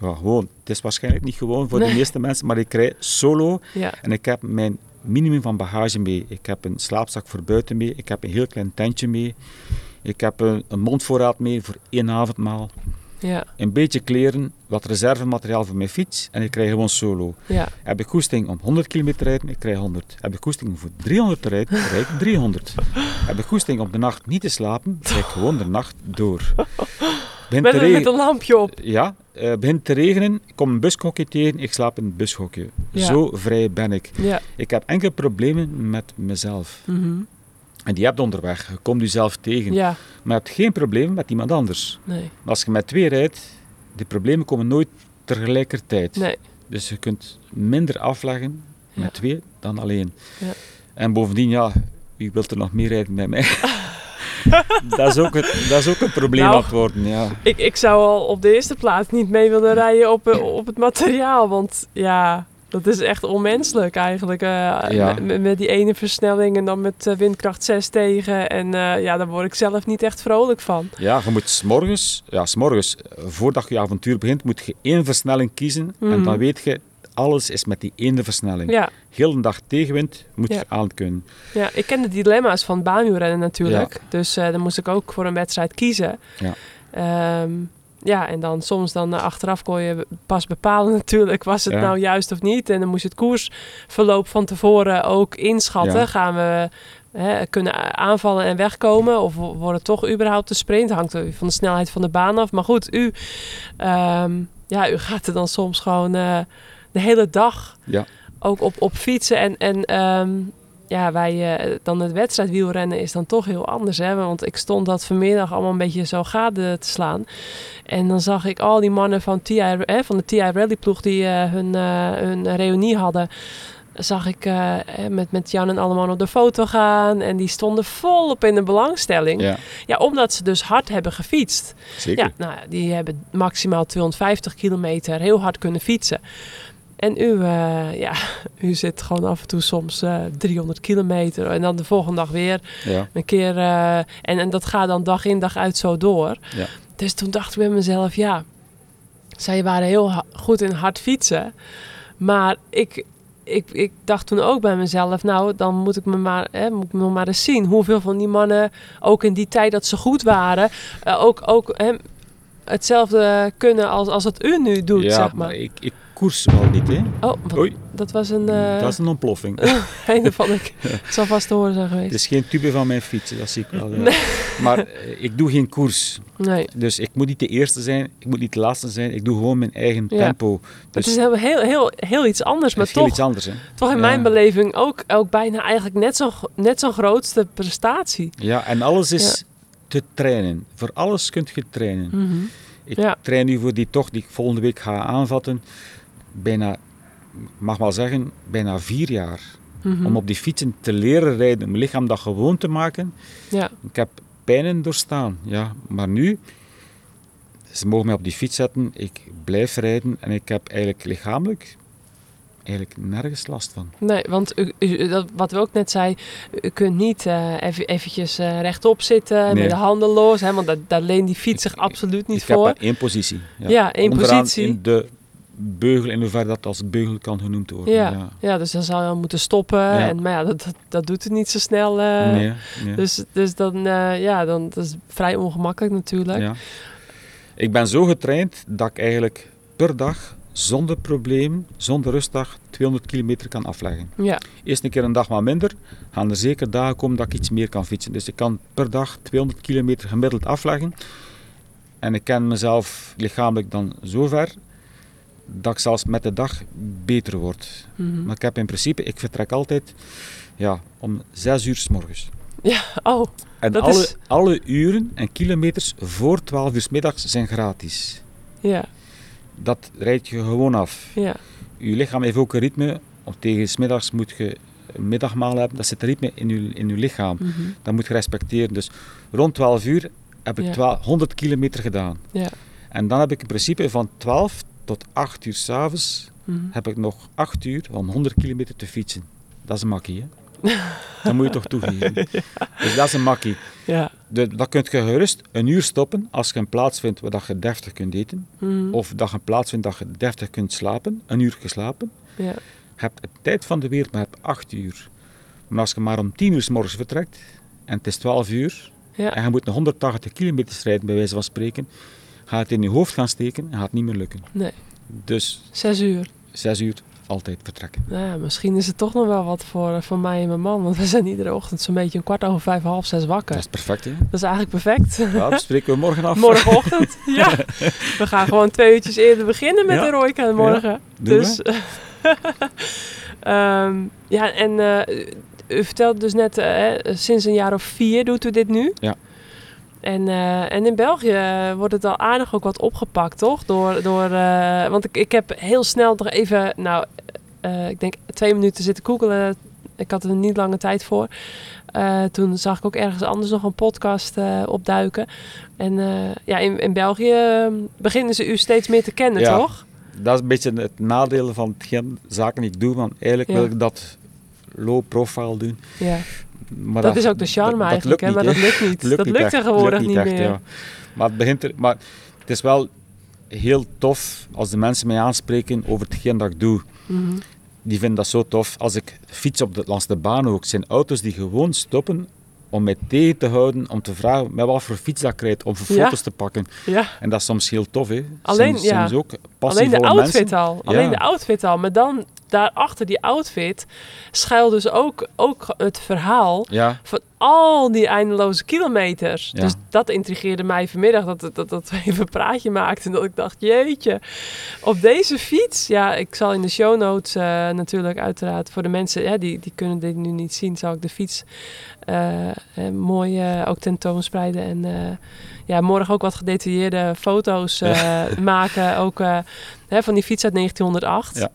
ja gewoon, het is waarschijnlijk niet gewoon voor Nee. de meeste mensen, maar ik krijg solo ja, en ik heb mijn minimum van bagage mee. Ik heb een slaapzak voor buiten mee, ik heb een heel klein tentje mee, ik heb een, een mondvoorraad mee voor één avondmaal, ja, een beetje kleren, wat reservemateriaal voor mijn fiets en ik krijg gewoon solo. ja, Heb ik goesting om 100 kilometer te rijden, ik krijg 100. Heb ik goesting om voor 300 te rijden, rijd ik 300. Heb ik goesting om de nacht niet te slapen, rijd ik gewoon de nacht door. Begint Met een, met een lampje op. Ja, eh begint te regenen, ik kom een bushokje tegen, ik slaap in het bushokje. Ja. Zo vrij ben ik. Ja. Ik heb enkele problemen met mezelf. Mhm. En die heb je onderweg. Je komt jezelf tegen. Ja, Maar je hebt geen problemen met iemand anders. nee, als je met twee rijdt, die problemen komen nooit tegelijkertijd. nee. Dus je kunt minder afleggen met twee dan alleen. Ja. En bovendien, ja, wie wilt er nog meer rijden met mij? dat, is ook het, dat is ook een probleem Nou. aan het worden, ja. Ik, ik zou al op de eerste plaats niet mee willen rijden op, eh, op het materiaal. Want ja, dat is echt onmenselijk eigenlijk. eh, Ja. met, die ene versnelling en dan met eh, windkracht 6 tegen. En ja, daar word ik zelf niet echt vrolijk van. Ja, je moet s'morgens, ja, s'morgens, eh, voordat je avontuur begint, moet je één versnelling kiezen. En Mhm. dan weet je, alles is met die ene versnelling. Ja, Heel de dag tegenwind moet Ja. je aan kunnen. ja ik ken de dilemma's van baanwielrennen natuurlijk. Dus eh, dan moest ik ook voor een wedstrijd kiezen. Ja. Ehm, ja, en dan soms dan eh, achteraf kon je pas bepalen natuurlijk, was het Ja. nou juist of niet. En dan moest je het koersverloop van tevoren ook inschatten. Ja. Gaan we hè, kunnen aanvallen en wegkomen. Of wo- wordt het toch überhaupt een sprint? Hangt van de snelheid van de baan af. Maar goed, u, ehm, ja, u gaat er dan soms gewoon eh, de hele dag Ja. ook op, op fietsen. En, en ehm, ja, wij, eh, dan het wedstrijdwielrennen is dan toch heel anders. Hè? Want ik stond dat vanmiddag allemaal een beetje zo gade te slaan. En dan zag ik al die mannen van, TI, hè, van de TI Rally ploeg die eh, hun, eh, hun reunie hadden. Zag ik eh, eh, met, met Jan en allemaal op de foto gaan. En die stonden volop in de belangstelling. Ja. Ja, omdat ze dus hard hebben gefietst. zeker. Ja, nou, die hebben maximaal 250 kilometer heel hard kunnen fietsen. En u, eh, ja, u zit gewoon af en toe soms eh 300 kilometer. En dan de volgende dag weer Ja. een keer. eh, en, en dat gaat dan dag in dag uit zo door. Ja. Dus toen dacht ik bij mezelf, ja, zij waren heel goed in hard fietsen. Maar ik, ik, ik dacht toen ook bij mezelf, nou, dan moet ik me maar, hè, moet ik me maar eens zien hoeveel van die mannen, ook in die tijd dat ze goed waren, eh, ook, ook hè, hetzelfde kunnen als, als het u nu doet, ja, zeg maar maar. ik, ik koers wel niet, hè. Oh, wat- Oei. dat was een, eh Dat is een ontploffing. een van ik. Het zal vast te horen zijn geweest. Het is geen tube van mijn fiets, dat zie ik wel. ja. Maar eh, ik doe geen koers. Nee. Dus ik moet niet de eerste zijn, ik moet niet de laatste zijn. Ik doe gewoon mijn eigen Ja. tempo. Dus het is heel, heel, heel, heel iets anders, het maar is heel toch, iets anders. Hè. toch in Ja. mijn beleving ook, ook bijna eigenlijk net zo'n net zo'n grootste prestatie. Ja, en alles is te trainen. Voor alles kunt je trainen. Mhm. Ik Ja. train nu voor die tocht die ik volgende week ga aanvatten. Bijna, ik mag wel zeggen, bijna vier jaar. Mhm. Om op die fietsen te leren rijden, mijn lichaam dat gewoon te maken. Ja, Ik heb pijnen doorstaan, ja. Maar nu, ze mogen mij op die fiets zetten, ik blijf rijden en ik heb eigenlijk lichamelijk eigenlijk nergens last van. nee, want u, u- dat, wat u ook net zei, u kunt niet eh, even, eventjes eh, rechtop zitten Nee. met de handen los, hè, want daar, daar leent die fiets zich absoluut niet ik heb voor. maar één positie. Ja, één Onderaan positie. in de beugel, in hoeverre dat als beugel kan genoemd worden. Ja. ja. Ja, dus dan zou je moeten stoppen. En, maar ja, dat, dat, dat doet het niet zo snel. eh, nee, nee. Dus, dus dan, eh, ja, dan dat is vrij ongemakkelijk natuurlijk. Ja. Ik ben zo getraind dat ik eigenlijk per dag zonder probleem, zonder rustdag, 200 kilometer kan afleggen. Ja, Eerst een keer een dag wat minder, gaan er zeker dagen komen dat ik iets meer kan fietsen. Dus ik kan per dag 200 kilometer gemiddeld afleggen. En ik ken mezelf lichamelijk dan zo ver dat ik zelfs met de dag beter word. mhm. Maar ik heb in principe, ik vertrek altijd ja, om 6 uur s morgens. Oh, En Dat alle, is- alle uren en kilometers voor 12 uur s middags zijn gratis. ja, Dat rijd je gewoon af. ja, Je lichaam heeft ook een ritme. Of tegen 's middags moet je een middagmaal hebben. Dat zit een ritme in je, in je lichaam. mhm. Dat moet je respecteren. Dus rond 12 uur heb ik Ja. 12 100 kilometer gedaan. ja. En dan heb ik in principe van 12 tot 8 uur s'avonds mhm. heb ik nog 8 uur om 100 kilometer te fietsen. Dat is een makkie, hè? Dat moet je toch toegeven. Dus dat is een makkie. ja. De, dat kun je gerust een uur stoppen als je een plaats vindt waar dat je deftig kunt eten. mhm. Of dat je een plaats vindt dat je deftig kunt slapen. Een uur geslapen. ja. Je hebt de tijd van de wereld, maar je hebt 8 uur. Maar als je maar om 10 uur s morgens vertrekt en het is 12 uur Ja. en je moet nog 180 kilometer rijden, bij wijze van spreken, gaat het in je hoofd gaan steken en gaat het niet meer lukken. Nee, Dus zes uur. 6 uur altijd vertrekken. Nou ja, misschien is het toch nog wel wat voor, eh, voor mij en mijn man. Want we zijn iedere ochtend zo'n beetje een kwart over vijf, half zes wakker. Dat is perfect, hè? Dat is eigenlijk perfect. Ja, dat spreken we morgen af. Morgenochtend, ja. We gaan gewoon twee uurtjes eerder beginnen met Ja. de Royka morgen. Doen dus, Ehm, ja, en eh, u vertelde dus net, eh, hè, sinds een jaar of vier doet u dit nu. Ja. En, eh, en in België wordt het al aardig ook wat opgepakt, toch? Door, door, eh, want ik, ik heb heel snel nog even, nou, eh, ik denk twee minuten zitten googelen. Ik had er niet lange tijd voor. Toen zag ik ook ergens anders nog een podcast opduiken. En ja, in, in België eh, beginnen ze u steeds meer te kennen, Ja. toch? Dat is een beetje het nadeel van hetgeen zaken die ik doe, want eigenlijk Ja. wil ik dat low profile doen. Ja. Maar dat, is ook de charme dat- dat eigenlijk, hè? maar dat lukt niet. Lukt dat lukt echt, tegenwoordig lukt niet, echt, meer. ja. Maar, het begint er, maar het is wel heel tof als de mensen mij aanspreken over hetgeen dat ik doe. Mhm. Die vinden dat zo tof. Als ik fiets op de, langs de baan ook, zijn auto's die gewoon stoppen om mij tegen te houden, om te vragen met wat voor fiets dat ik rijd, om voor Ja. foto's te pakken. Ja, En dat is soms heel tof, hè. Alleen, soms, ja. soms ook alleen de outfit mensen. al. Alleen de outfit al. Maar dan daarachter die outfit schuilt dus ook, ook het verhaal Ja, van al die eindeloze kilometers. Ja. Dus dat intrigeerde mij vanmiddag, dat, dat, dat we even een praatje maakten. En dat ik dacht, jeetje, op deze fiets... Ja, ik zal in de show notes eh, natuurlijk uiteraard voor de mensen... Ja, die, die kunnen dit nu niet zien, zal ik de fiets eh, eh, mooi eh, ook tentoonspreiden. En ja, morgen ook wat gedetailleerde foto's maken. Ook hè, van die fiets uit 1908. Ja.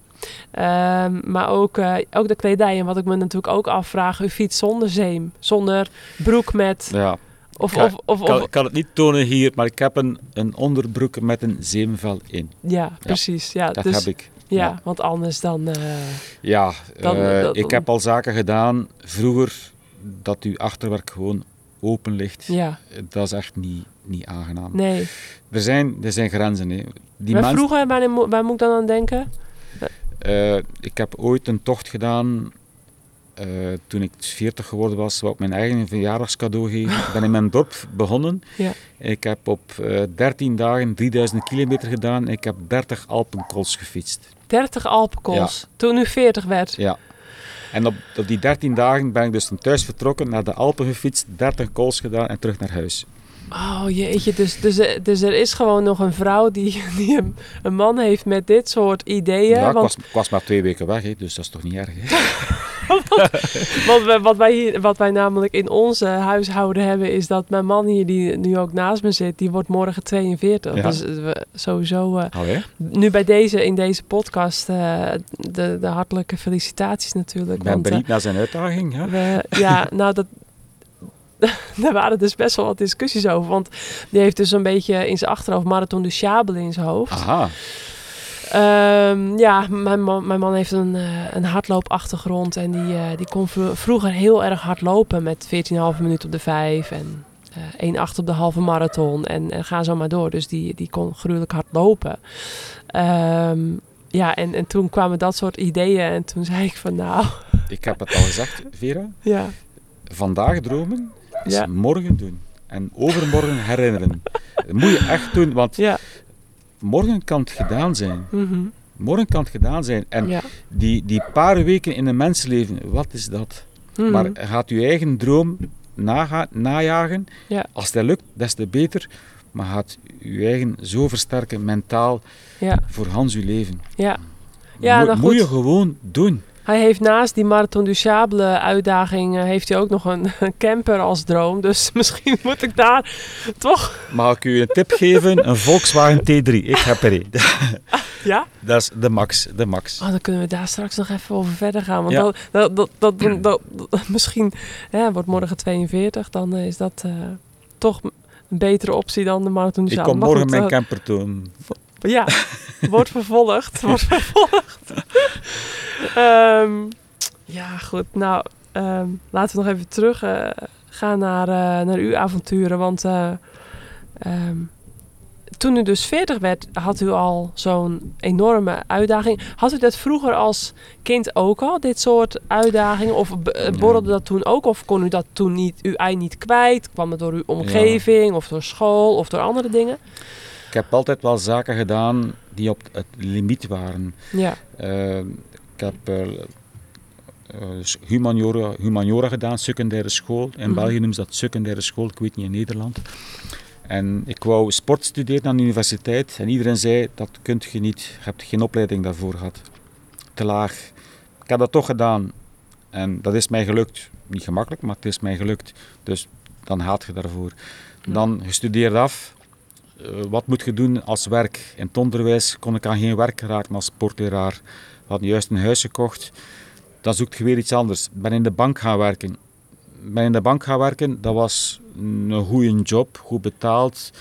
Ehm, maar ook, eh, ook de kledij. En wat ik me natuurlijk ook afvraag, uw fiets zonder zeem. Zonder broek met... ja. Of, Ka- of, of, Ik kan, kan het niet tonen hier, maar ik heb een, een onderbroek met een zeemvel in. ja, precies. Ja, Dat dus, heb ik. ja, ja. want anders dan... eh, Ja, Dan- eh, dat- ik heb al zaken gedaan vroeger dat uw achterwerk gewoon open ligt. ja, Dat is echt niet, niet aangenaam. nee. Er, zijn, er zijn grenzen. Hè. Die maar mens- vroeger, waar, waar moet ik dan aan denken? Eh, ik heb ooit een tocht gedaan eh, toen ik 40 geworden was, wat ik mijn eigen verjaardagscadeau geven. Ik ben in mijn dorp begonnen. Ja. Ik heb op eh 13 dagen 3000 kilometer gedaan. Ik heb 30 Alpenkools gefietst. 30 Alpenkools. Toen u 40 werd. Ja. En op, op die 13 dagen ben ik dus van thuis vertrokken, naar de Alpen gefietst, 30 kools gedaan en terug naar huis. Oh jeetje, dus, dus, dus er is gewoon nog een vrouw die, die een, een man heeft met dit soort ideeën. ja, ik want was, ik was maar twee weken weg, hè, dus dat is toch niet erg. Hè? Want we- wat wij, hier, wat wij namelijk in onze huishouden hebben, is dat mijn man hier, die nu ook naast me zit, die wordt morgen 42. Ja. Dus eh, we, sowieso, eh, Allee, nu bij deze, in deze podcast, eh, de, de hartelijke felicitaties natuurlijk. ik ben want, benieuwd naar zijn uitdaging. We, ja, nou dat... Daar waren dus best wel wat discussies over. Want die heeft dus een beetje in zijn achterhoofd Marathon du Chable in zijn hoofd. Aha, Ehm, ja, mijn man, mijn man heeft een, eh, een hardloopachtergrond. En die, eh, die kon vro- vroeger heel erg hard lopen. Met 14,5 minuten op de 5 en eh 1,8 op de halve marathon. En, en ga zo maar door. Dus die, die kon gruwelijk hard lopen. Ehm, ja, en, en toen kwamen dat soort ideeën. En toen zei ik van nou, ik heb het al gezegd, Vera. ja, Vandaag dromen is Ja. morgen doen. En overmorgen herinneren. Dat moet je echt doen, want ja. morgen kan het gedaan zijn. mhm, Morgen kan het gedaan zijn. En ja. die, die paar weken in een mensenleven, wat is dat? mhm. Maar gaat uw eigen droom naga- najagen. Ja. Als dat lukt, des te beter. Maar gaat uw eigen zo versterken mentaal voor Hans uw leven. ja. Ja, Mo- nou moet je gewoon doen. Hij heeft naast die Marathon du Sable uitdaging, eh, heeft hij ook nog een, een camper als droom. Dus misschien moet ik daar toch... Mag ik u een tip geven? Een Volkswagen T3. Ik heb er een. Ja? Dat is de max. De max. Oh, dan kunnen we daar straks nog even over verder gaan. Want Ja. dat, dat, dat, dat, misschien wordt morgen 42. Dan is dat eh, toch een betere optie dan de Marathon du Ik kom morgen goed, mijn eh, camper tonen. Ja, wordt vervolgd. Wordt vervolgd. Ehm, ja, goed. Nou, ehm, laten we nog even terug eh, gaan naar, eh, naar uw avonturen. Want eh, ehm, toen u dus 40 werd, had u al zo'n enorme uitdaging. Had u dat vroeger als kind ook al, dit soort uitdagingen? Of borrelde dat toen ook? Of kon u dat toen niet, uw ei niet kwijt? Kwam het door uw omgeving of door school of door andere dingen? Ik heb altijd wel zaken gedaan die op het limiet waren. Ja, Eh, ik heb eh, eh, humaniora, humaniora gedaan, secundaire school. In Mhm. België noemen ze dat secundaire school, ik weet niet in Nederland. En ik wou sport studeren aan de universiteit en iedereen zei dat kunt je niet, je hebt geen opleiding daarvoor gehad. Te laag. Ik heb dat toch gedaan en dat is mij gelukt. Niet gemakkelijk, maar het is mij gelukt. Dus dan gaat je daarvoor. Dan gestudeerd af. Eh, wat moet je doen als werk? In het onderwijs kon ik aan geen werk geraken als sportleraar. We hadden juist een huis gekocht. Dan zoekt je weer iets anders. Ik ben in de bank gaan werken. Ik ben in de bank gaan werken. Dat was een goede job, goed betaald.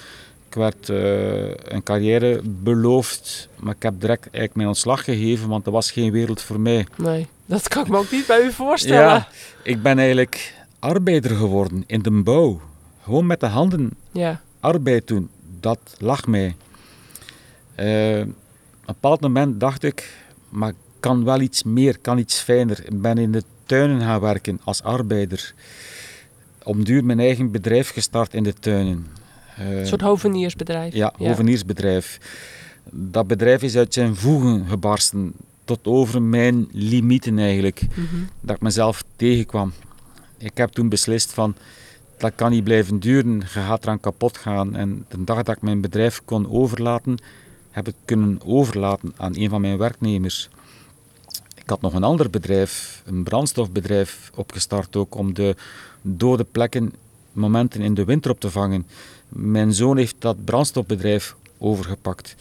Ik werd eh, een carrière beloofd, maar ik heb direct eigenlijk mijn ontslag gegeven, want dat was geen wereld voor mij. nee. Dat kan ik me ook niet bij u voorstellen. Ja, ik ben eigenlijk arbeider geworden in de bouw. Gewoon met de handen Ja, arbeid doen, dat lag mij. Eh, op een bepaald moment dacht ik, maar ik kan wel iets meer, kan iets fijner. Ik ben in de tuinen gaan werken als arbeider. Om duur mijn eigen bedrijf gestart in de tuinen. Eh, een soort hoveniersbedrijf. ja, hoveniersbedrijf. Dat bedrijf is uit zijn voegen gebarsten. tot over mijn limieten eigenlijk. Mhm. Dat ik mezelf tegenkwam. Ik heb toen beslist van, dat kan niet blijven duren, je gaat eraan kapot gaan. En de dag dat ik mijn bedrijf kon overlaten, heb ik kunnen overlaten aan een van mijn werknemers. Ik had nog een ander bedrijf, een brandstofbedrijf, opgestart ook om de dode plekken, momenten in de winter op te vangen. Mijn zoon heeft dat brandstofbedrijf overgepakt.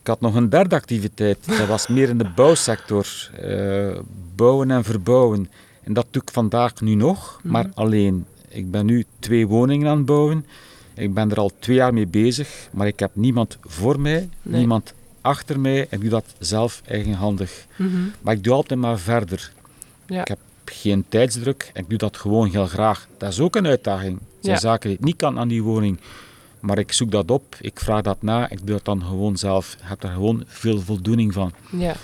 Ik had nog een derde activiteit, dat was meer in de bouwsector. eh, bouwen en verbouwen. En dat doe ik vandaag nu nog, maar alleen. Ik ben nu twee woningen aan het bouwen. Ik ben er al twee jaar mee bezig, maar ik heb niemand voor mij, Nee. niemand achter mij. Ik doe dat zelf eigenhandig. Mhm. Maar ik doe altijd maar verder. Ja. Ik heb geen tijdsdruk en ik doe dat gewoon heel graag. Dat is ook een uitdaging. Er zijn Ja. zaken die ik niet kan aan die woning. Maar ik zoek dat op, ik vraag dat na, ik doe dat dan gewoon zelf. Ik heb daar gewoon veel voldoening van. Ja.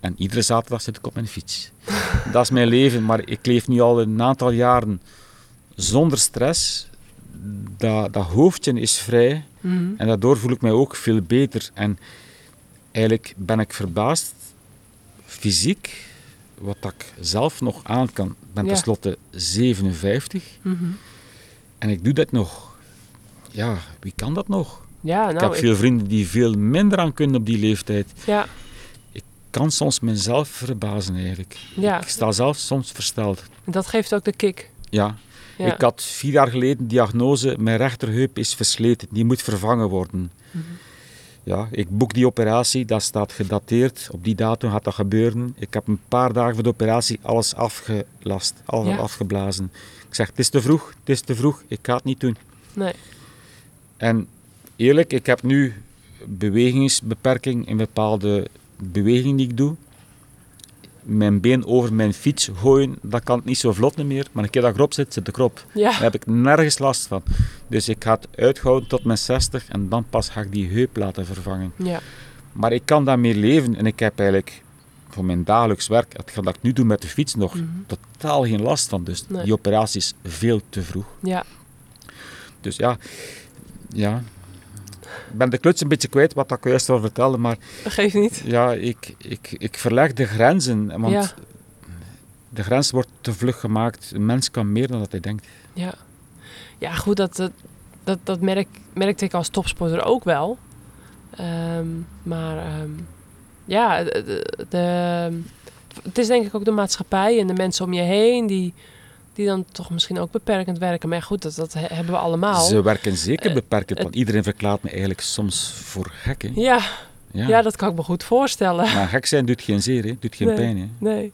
En iedere zaterdag zit ik op mijn fiets. dat is mijn leven, maar ik leef nu al een aantal jaren zonder stress. Dat, dat hoofdje is vrij Mhm. en daardoor voel ik mij ook veel beter. En eigenlijk ben ik verbaasd, fysiek, wat dat ik zelf nog aan kan. Ik ben Ja. tenslotte 57 Mhm. en ik doe dat nog. Ja, wie kan dat nog? Ja, ik nou, heb veel vrienden die veel minder aan kunnen op die leeftijd. ja, kan soms mezelf verbazen eigenlijk. ja. Ik sta zelf soms versteld. dat geeft ook de kick. Ja. Ja. ik had vier jaar geleden diagnose, mijn rechterheup is versleten, die moet vervangen worden. Mhm. Ja, ik boek die operatie, dat staat gedateerd, op die datum gaat dat gebeuren. Ik heb een paar dagen voor de operatie alles afgelast, alles Ja. afgeblazen. Ik zeg, het is te vroeg, het is te vroeg, ik ga het niet doen. Nee. En eerlijk, ik heb nu bewegingsbeperking in bepaalde bewegingen die ik doe. Mijn been over mijn fiets gooien, dat kan niet zo vlot meer. Maar een keer dat ik erop zit, zit ik erop. Ja. Daar heb ik nergens last van. Dus ik ga het uithouden tot mijn 60 en dan pas ga ik die heup laten vervangen. Ja. Maar ik kan daarmee leven en ik heb eigenlijk voor mijn dagelijks werk, hetgeen dat ik nu doe met de fiets, nog Mhm. totaal geen last van. Dus Nee. die operatie is veel te vroeg. Ja. Dus ja, ja. Ik ben de kluts een beetje kwijt wat ik juist al vertelde, maar Dat geeft niet. ja, ik, ik, ik verleg de grenzen. Want Ja. de grens wordt te vlug gemaakt. Een mens kan meer dan dat hij denkt. Ja. Ja, goed, dat, dat, dat, dat merk, merkte ik als topsporter ook wel. Ehm, maar ehm, ja, de- het is denk ik ook de maatschappij en de mensen om je heen die, die dan toch misschien ook beperkend werken. Maar goed, dat, dat he- hebben we allemaal. Ze werken zeker Eh, beperkend, want iedereen verklaart me eigenlijk soms voor gek. Hè? Ja, Ja. ja. dat kan ik me goed voorstellen. Maar gek zijn doet geen zeer, hè? doet geen Nee. pijn. Hè? Nee.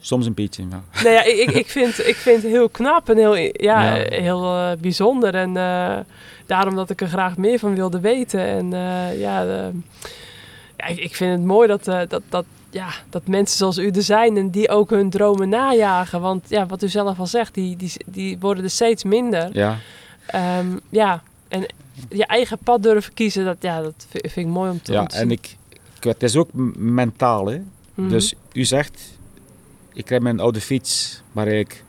Soms een beetje, ja. Nee, ja, ik, ik, vind, ik vind het heel knap en heel, ja, Ja. heel eh, bijzonder. En eh, daarom dat ik er graag meer van wilde weten. En ja, ja ik, vind het mooi dat, dat, dat, ja, dat mensen zoals u er zijn en die ook hun dromen najagen. Want ja, wat u zelf al zegt, die, die, die worden er steeds minder. ja. Ehm, ja, en je eigen pad durven kiezen, dat, ja, dat vind, ik mooi om te Ja, om te en ik, ik, het is ook mentaal. Hè? Mhm. Dus u zegt, ik rijd mijn oude fiets, maar eigenlijk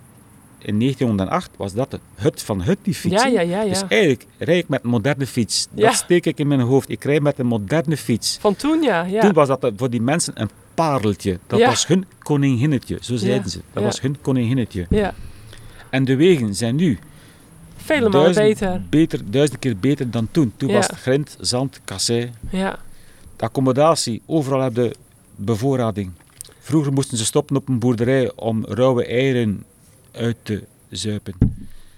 in 1908 was dat het hut van hut, die fiets. Ja, ja, ja, ja. Dus eigenlijk rijd ik met een moderne fiets. Dat Ja. steek ik in mijn hoofd. Ik rijd met een moderne fiets. Van toen, ja. ja. Toen was dat voor die mensen een pareltje. Dat Ja. was hun koninginnetje, zo zeiden Ja, ze. Dat was hun koninginnetje. ja. En de wegen zijn nu Vele malen duizend, beter. duizend keer beter dan toen. Toen was het grind, zand, kassei. Ja, De accommodatie, overal heb je bevoorrading. Vroeger moesten ze stoppen op een boerderij om rauwe eieren uit te zuipen.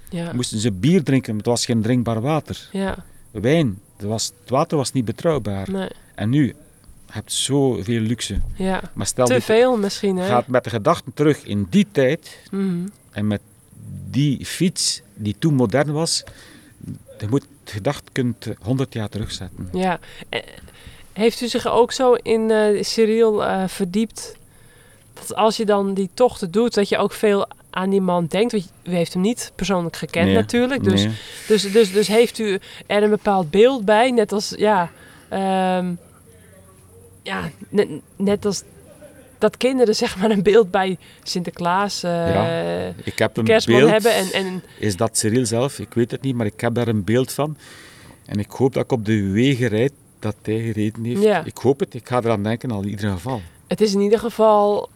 ja, Moesten ze bier drinken, maar het was geen drinkbaar water. ja. Wijn, het, was, het water was niet betrouwbaar. Nee, En nu, hebt zoveel luxe. ja. Maar stel Te veel misschien, hè? gaat met de gedachten terug in die tijd Mhm. en met die fiets die toen modern was, je moet de gedachte kunt 100 jaar terugzetten. Ja. Eh, Heeft u zich ook zo in eh Cyril eh, verdiept dat als je dan die tochten doet, dat je ook veel aan die man denkt? Want u heeft hem niet persoonlijk gekend Nee, natuurlijk. Dus, Nee. dus, dus, dus heeft u er een bepaald beeld bij? Net als, ja, ehm, ja net, net als dat kinderen zeg maar een beeld bij Sinterklaas, eh, Ja, Ik heb een kerstman beeld. hebben. En, en Is dat Cyril zelf? Ik weet het niet, maar ik heb daar een beeld van. En ik hoop dat ik op de wegen rijd dat hij gereden heeft. Ja. Ik hoop het, ik ga eraan denken al in ieder geval. het is in ieder geval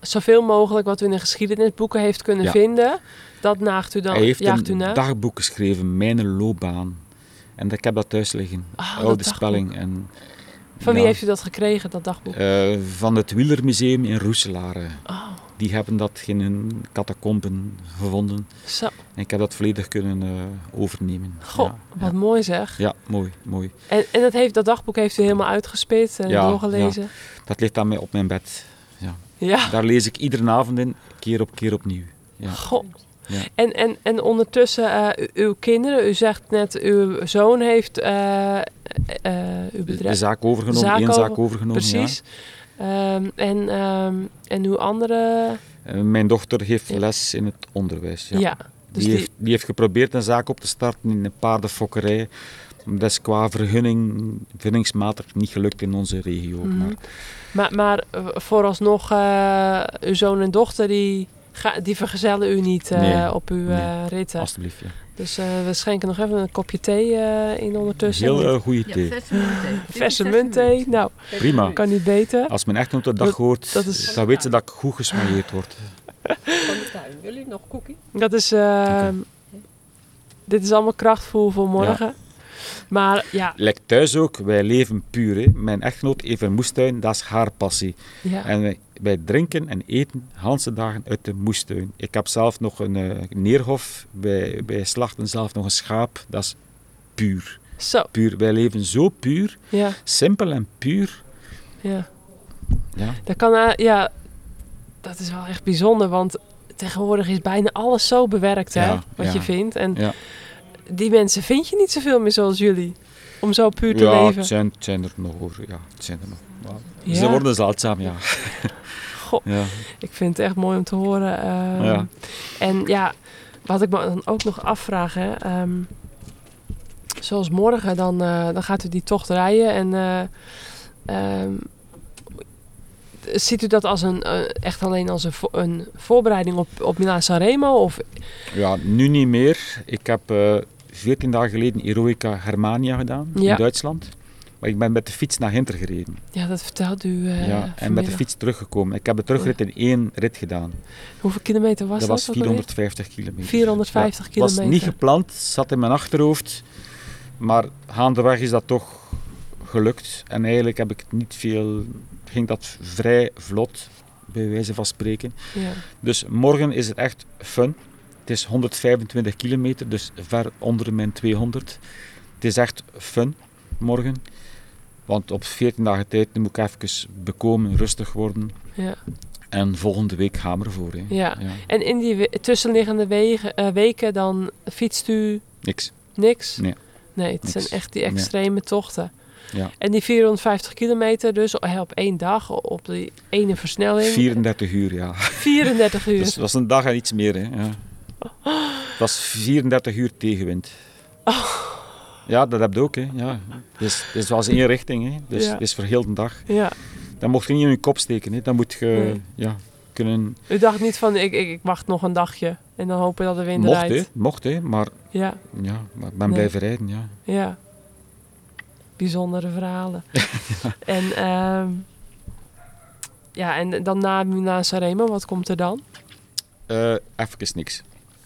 zoveel mogelijk wat u in de geschiedenisboeken heeft kunnen Ja. vinden. Dat naagt u dan, Hij heeft een na. dagboek geschreven, Mijn loopbaan. En ik heb dat thuis liggen. Ah, Oude spelling. En, Van wie heeft u dat gekregen, dat dagboek? eh, van het Wielermuseum in Roeselare. Oh, Die hebben dat in hun catacomben gevonden. zo. En ik heb dat volledig kunnen eh, overnemen. Goh, ja, wat ja. mooi zeg. Ja, mooi, mooi. En, en dat, heeft, dat dagboek heeft u helemaal uitgespit en Ja, doorgelezen? Dat ligt aan mij op mijn bed. Ja. Daar lees ik iedere avond in, keer op keer opnieuw. Ja. Goh. Ja. En, en, en ondertussen, eh, uw kinderen, u zegt net, uw zoon heeft eh, eh, uw De bedrijf. zaak overgenomen, Zaak één zaak overgenomen. Precies. Ehm, en, ehm, en uw andere. Mijn dochter heeft Ja. les in het onderwijs. Ja. Dus die, die, heeft, die heeft geprobeerd een zaak op te starten in een paardenfokkerij. Dat is qua vergunning, vergunningsmatig niet gelukt in onze regio. Mhm. Maar Maar, maar vooralsnog, eh uw zoon en dochter, die, ga, die vergezellen u niet eh, Nee, op uw nee. eh, ritten. alstublieft, ja. Dus eh, we schenken nog even een kopje thee eh, in ondertussen. Heel goede thee. verse muntthee. Verse muntthee. Nou, Prima. kan niet beter. Als mijn echtgenote dat Dat- hoort, dat is- dan weet ze dat ik goed gesmailleerd word. van de tuin. Wil nog cookie? Dat is, eh, dit is allemaal krachtvoel voor morgen. Maar ja, Lijkt thuis ook, wij leven puur. Hè. Mijn echtgenoot heeft een moestuin, dat is haar passie. ja. En wij, wij drinken en eten Hanse dagen uit de moestuin. Ik heb zelf nog een eh, neerhof, wij, wij slachten zelf nog een schaap, dat is puur. zo. puur. Wij leven zo puur, Ja, simpel en puur. ja. Ja, Dat kan, eh, ja, dat is wel echt bijzonder, want tegenwoordig is bijna alles zo bewerkt, hè, wat ja. je vindt. En Ja. Die mensen vind je niet zoveel meer zoals jullie, om zo puur te ja leven. het, zijn, het zijn er nog over. Ja, het zijn er nog. Maar Ja. Ze worden zeldzaam, ja. Goh, ja. ik vind het echt mooi om te horen. ehm. Ja. En ja, wat ik me dan ook nog afvraag, hè, ehm, zoals morgen, dan, eh, dan gaat u die tocht rijden en eh, ehm, ziet u dat als een, eh, echt alleen als een, vo- een voorbereiding op, op Milaan Sanremo? Of, ja, nu niet meer. Ik heb 14 dagen geleden Heroica Germania gedaan Ja. in Duitsland. Maar ik ben met de fiets naar Hinter gereden. ja, dat vertelt u eh ja, en met de fiets teruggekomen. Ik heb de terugrit in één rit gedaan. Hoeveel kilometer was dat dat? was ook alweer? 450 kilometer. 450 Ja, was kilometer. niet gepland, zat in mijn achterhoofd. Maar gaandeweg is dat toch gelukt. En eigenlijk heb ik het niet veel, ging dat vrij vlot, bij wijze van spreken. Ja. Dus morgen is het echt fun. Het is 125 kilometer, dus ver onder mijn 200. Het is echt fun morgen. Want op 14 dagen tijd moet ik even bekomen, rustig worden. Ja. En volgende week gaan we ervoor. Hè. Ja. En in die we- tussenliggende wegen, eh, weken dan fietst u Niks. niks? Nee. Nee, het Niks. zijn echt die Nee. extreme tochten. Ja. En die 450 kilometer dus eh, op één dag, op die ene versnelling. 34 uur, ja. 34 uur. Dus dat was een dag en iets meer. Hè. Ja. Het was 34 uur tegenwind. Ja, dat heb je ook. Hè. Ja. Dus, dus het was één richting. Hè. Dus Ja. het is voor heel de dag. Ja. Dat mocht je niet in je kop steken. Hè. Dan moet je Nee. ja, kunnen... U dacht niet van, ik, ik, ik wacht nog een dagje en dan hopen dat de wind Mocht, hè. Mocht, hè. Maar, Ja, ja, maar ik ben Nee. blijven rijden. Ja. ja. Bijzondere verhalen. En, ehm, ja, en dan na Milaan Sanremo, wat komt er dan? Eh, even niks.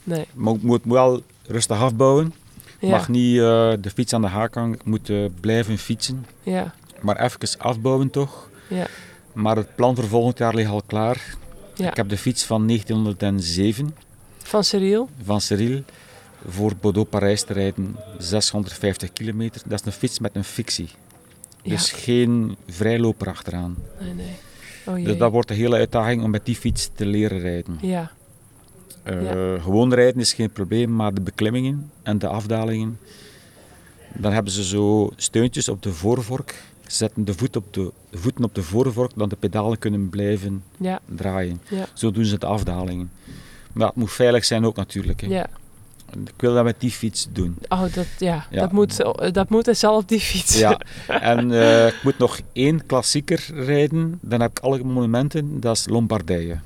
Nee. Maar ik moet wel rustig afbouwen. Ja, Mag niet eh, de fiets aan de haak hangen. Ik moet eh, blijven fietsen. ja, Maar even afbouwen toch. ja, Maar het plan voor volgend jaar ligt al klaar. ja. Ik heb de fiets van 1907 Van Cyril? van Cyril voor Bordeaux-Parijs te rijden. 650 kilometer. Dat is een fiets met een fictie. Ja. Dus geen vrijloper achteraan. Nee, nee. Oh. Dus dat wordt een hele uitdaging om met die fiets te leren rijden. Ja, Eh. Gewoon rijden is geen probleem, maar de beklimmingen en de afdalingen, dan hebben ze zo steuntjes op de voorvork, zetten de, voet op de voeten op de voorvork, dan de pedalen kunnen blijven ja, draaien. Ja. Zo doen ze de afdalingen. Maar het moet veilig zijn ook natuurlijk. Hè. ja. Ik wil dat met die fiets doen. Oh, dat, ja. Dat, moet, dat moet er zelf op die fiets. Ja. En eh, ik moet nog één klassieker rijden, dan heb ik alle monumenten, dat is Lombardije.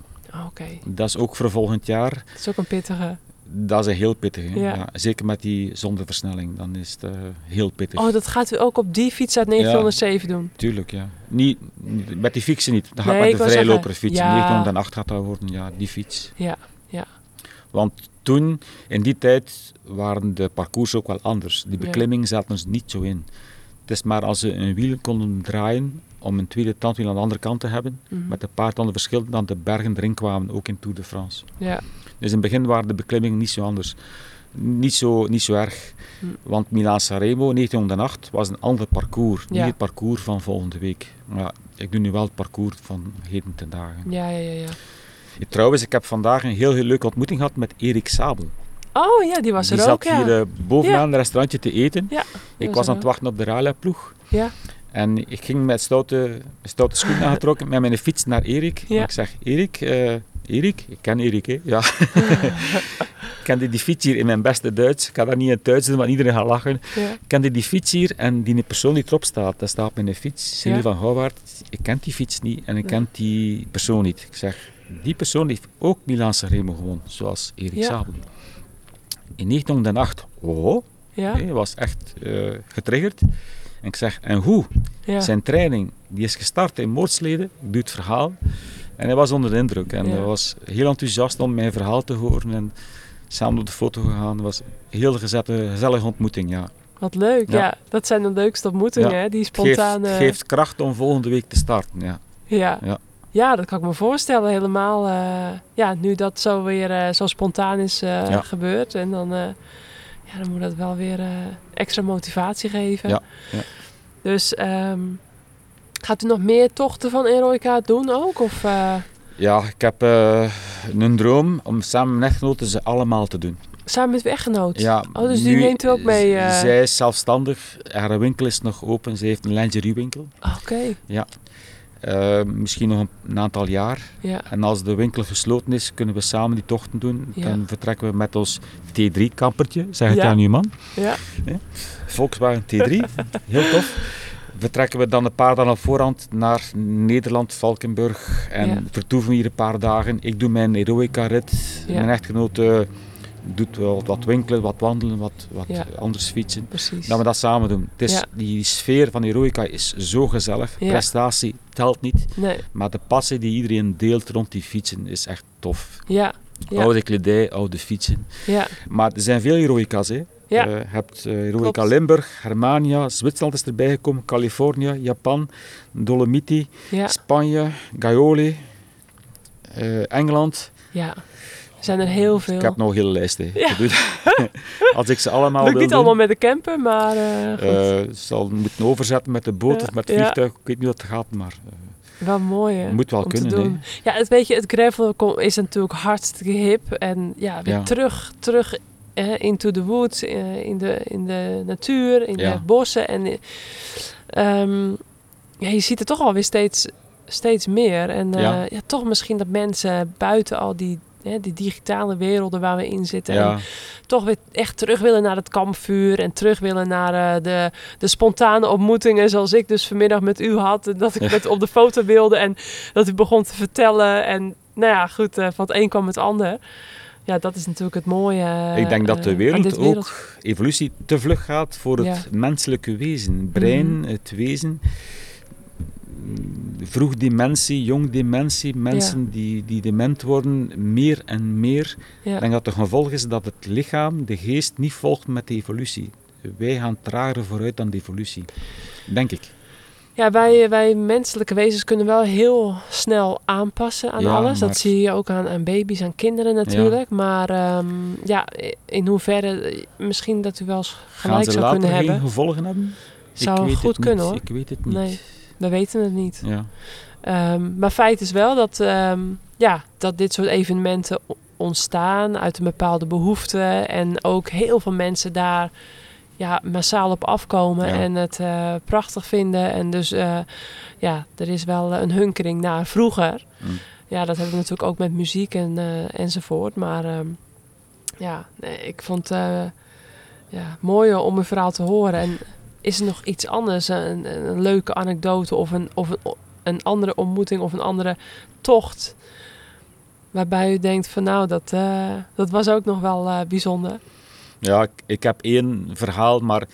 Oké, Dat is ook voor volgend jaar. dat is ook een pittige. Dat is een heel pittig. Ja. Ja, zeker met die zonder versnelling, dan is het eh, heel pittig. Oh, dat gaat u ook op die fiets uit 1907 doen? Tuurlijk, ja. Niet, niet- met die fietsen niet. Dat gaat Nee, met de vrijloperfiets. ja. 1908 gaat dat worden, ja, die fiets. Ja, ja. Want toen, in die tijd, waren de parcours ook wel anders. Die beklimming zat er niet zo in. Het is maar als ze een wiel konden draaien om een tweede tandwiel aan de andere kant te hebben, Mhm. met een paar tanden verschil, dan de bergen erin kwamen, ook in Tour de France. ja. Dus in het begin waren de beklimmingen niet zo anders. Niet zo, niet zo erg. Hm. Want Milaan-Sanremo 1908 was een ander parcours. Ja. Niet het parcours van volgende week. Maar ik doe nu wel het parcours van heden ten dagen. Ja, ja, ja, ja. Trouwens, ik heb vandaag een heel, heel leuke ontmoeting gehad met Erik Sabel. Oh ja, die was Die er zat ook, ja. hier eh, bovenaan een restaurantje te eten. Ja, ik was was aan het wachten op de Ralia-ploeg. Ja, En ik ging met stoute, stoute schoenen aangetrokken met mijn fiets naar Erik. Ja. En ik zeg, Erik, eh, Erik, ik ken Erik, hè? Ja. ik kende die fiets hier in mijn beste Duits. Ik ga dat niet in het Duits doen, want iedereen gaat lachen. ja. Ik kende die fiets hier en die persoon die erop staat, dat staat op mijn fiets, Ja. van Houwaard. Ik ken die fiets niet en ik ken die persoon niet. Ik zeg, die persoon heeft ook Milaanse Remo gewonnen, zoals Erik Ja. Sabel. In 1908, oh, Ja, hij was echt eh, getriggerd. En ik zeg, en hoe? ja. Zijn training, die is gestart in Moordsleden, ik doe het verhaal. En hij was onder de indruk en Ja. hij was heel enthousiast om mijn verhaal te horen. En samen op de foto gegaan. Het was een heel gezette, gezellige ontmoeting, ja. Wat leuk, ja. Ja. Dat zijn de leukste ontmoetingen, hè? Die spontane... geeft kracht om volgende week te starten, ja. Ja. Ja. Ja, dat kan ik me voorstellen helemaal. eh, ja, nu dat zo weer eh, zo spontaan is eh, gebeurd. En dan, eh, ja, dan moet dat wel weer eh, extra motivatie geven. Ja, ja. Dus ehm, gaat u nog meer tochten van Eroica doen ook? Of, eh, Ja, ik heb eh, een droom om samen met mijn echtgenote ze allemaal te doen. samen met uw echtgenoot? Ja, Oh, dus die neemt u ook mee? Zij is zelfstandig, haar winkel is nog open, ze heeft een lingeriewinkel. Oké, Eh, misschien nog een, een aantal jaar. ja. En als de winkel gesloten is, kunnen we samen die tochten doen. Ja. Dan vertrekken we met ons T3-kampertje, zeg het Ja. aan uw man. Ja, Volkswagen T3, heel tof. Vertrekken we dan een paar dagen op voorhand naar Nederland, Valkenburg. En vertoeven we hier een paar dagen. Ik doe mijn Heroica-rit. Ja. Mijn echtgenote doet wel wat winkelen, wat wandelen, wat, wat Ja. anders fietsen. precies. Dat we dat samen doen. Het is, Ja. Die sfeer van Heroica is zo gezellig. Ja. Prestatie telt niet. Nee, Maar de passie die iedereen deelt rond die fietsen is echt tof. ja, Oude kledij, oude fietsen. ja, Maar er zijn veel Heroica's. Hè. ja. Eh, je hebt eh, Heroica Klopt. Limburg, Germania, Zwitserland is erbij gekomen, Californië, Japan, Dolomiti, Spanje, Gaiole, eh, Engeland. ja. Zijn er heel veel. Ik heb nog een hele lijst. Hè. Ja. Als ik ze allemaal Lukt wil niet doen, allemaal met de camper, maar eh, zal moeten overzetten met de boot Ja, of met het vliegtuig. Ik weet niet hoe dat gaat, maar eh, wel mooi hè, moet wel om kunnen. doen. Hè. Ja, het, weet je, het gravel is natuurlijk hartstikke hip. En ja, weer Ja. terug, terug into the woods, in, de, in de natuur, in de bossen. En eh, ehm, ja, je ziet het toch alweer steeds, steeds meer. En. Ja. toch misschien dat mensen buiten al die, hè, die digitale werelden waar we in zitten... en toch weer echt terug willen naar het kampvuur en terug willen naar eh, de, de spontane ontmoetingen zoals ik dus vanmiddag met u had. En dat ik met op de foto wilde en dat u begon te vertellen. En nou ja, goed, eh, van het een kwam het ander. Ja, dat is natuurlijk het mooie. eh, Ik denk dat eh, de wereld ook, evolutie, te vlug gaat voor het Ja. menselijke wezen. Het brein, Mhm. het wezen. Vroeg dementie, jong dementie, mensen die, die dement worden, meer en meer. Ja. Ik denk dat het gevolg is dat het lichaam, de geest, niet volgt met de evolutie. Wij gaan trager vooruit dan de evolutie. Denk ik. Ja, wij, wij menselijke wezens kunnen wel heel snel aanpassen aan Ja, alles. Dat maar- zie je ook aan, aan baby's, aan kinderen natuurlijk. Maar ehm, ja, in hoeverre, misschien dat u wel eens Gaan gelijk ze zou later kunnen geen hebben. gevolgen hebben? Zou goed kunnen hoor. Ik weet het niet. Nee, we weten het niet. Ja. Ehm, maar feit is wel dat, ehm, ja, dat dit soort evenementen ontstaan uit een bepaalde behoefte. En ook heel veel mensen daar ja, massaal op afkomen Ja. en het eh, prachtig vinden. En dus eh, ja, er is wel eh, een hunkering naar vroeger. Mm. Ja, dat hebben we natuurlijk ook met muziek en, enzovoort. Maar ehm, ja, nee, ik vond het ja, mooi om een verhaal te horen. En is er nog iets anders, een, een, leuke anekdote of een, of een, een andere ontmoeting of een andere tocht Waarbij u denkt van nou, dat, eh, dat was ook nog wel eh, bijzonder. Ja, ik, ik heb één verhaal, maar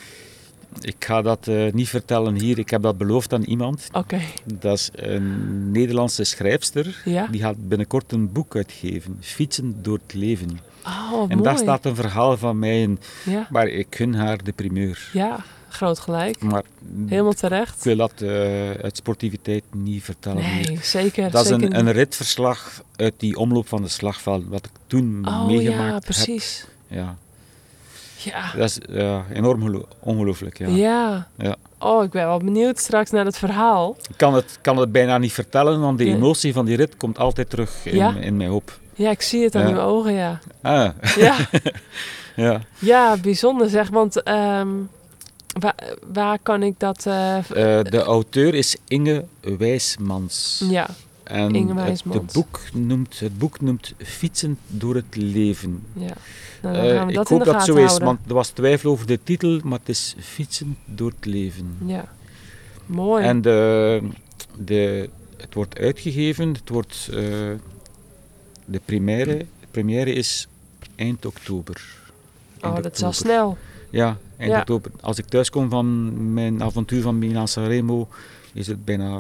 ik ga dat eh, niet vertellen hier. Ik heb dat beloofd aan iemand. Oké, Dat is een Nederlandse schrijfster. ja. Die gaat binnenkort een boek uitgeven. Fietsen door het leven. Oh, en mooi. daar staat een verhaal van mij in. Ja, Maar ik gun haar de primeur. ja, groot gelijk. Maar Helemaal ik terecht. wil dat eh, uit sportiviteit niet vertellen. Nee, zeker. Dat is een, een ritverslag uit die omloop van de slagveld. Wat ik toen Oh meegemaakt ja, heb. precies. Ja, Ja. dat is enorm gelo- ongelooflijk. Ja. Ja. Ja. Oh, ik ben wel benieuwd straks naar het verhaal. Ik kan het, kan het bijna niet vertellen, want de Nee. emotie van die rit komt altijd terug in, Ja? in mijn hoop. Ja, ik zie het aan uw ogen, ja. Ah, Ja, ja. ja bijzonder zeg, want ehm, waar, waar kan ik dat... Eh, de auteur is Inge Wijsmans. ja, En Inge het, Wijsmans. de boek noemt, het boek noemt Fietsen door het leven. ja. Nou, dan Eh, gaan we ik dat in hoop dat het zo is, want er was twijfel over de titel, maar het is Fietsen door het leven. Ja, mooi. En de, de, het wordt uitgegeven, het wordt, de première, de première is eind oktober. oh, dat is al snel. Ja, eind Ja. oktober. Als ik thuis kom van mijn avontuur van Milan Sanremo, is het bijna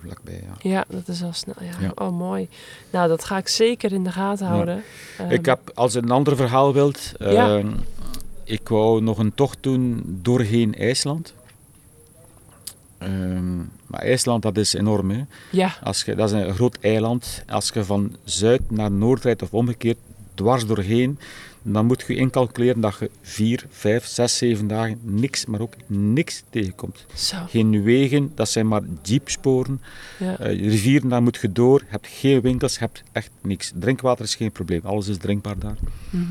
vlakbij. Ja. Ja, dat is al snel. Ja. Ja. Oh, mooi. Nou, dat ga ik zeker in de gaten houden. Ehm, Ik heb, als je een ander verhaal wilt, Ja. eh, ik wou nog een tocht doen doorheen IJsland. Ehm, maar IJsland, dat is enorm. Hè. Ja, Als je, dat is een groot eiland. Als je van zuid naar noord rijdt of omgekeerd, dwars doorheen, dan moet je incalculeren dat je vier, vijf, zes, zeven dagen niks, maar ook niks tegenkomt. zo. Geen wegen, dat zijn maar jeepsporen. Ja. Eh, rivieren, daar moet je door. Je hebt geen winkels, je hebt echt niks. Drinkwater is geen probleem, alles is drinkbaar daar. Mhm.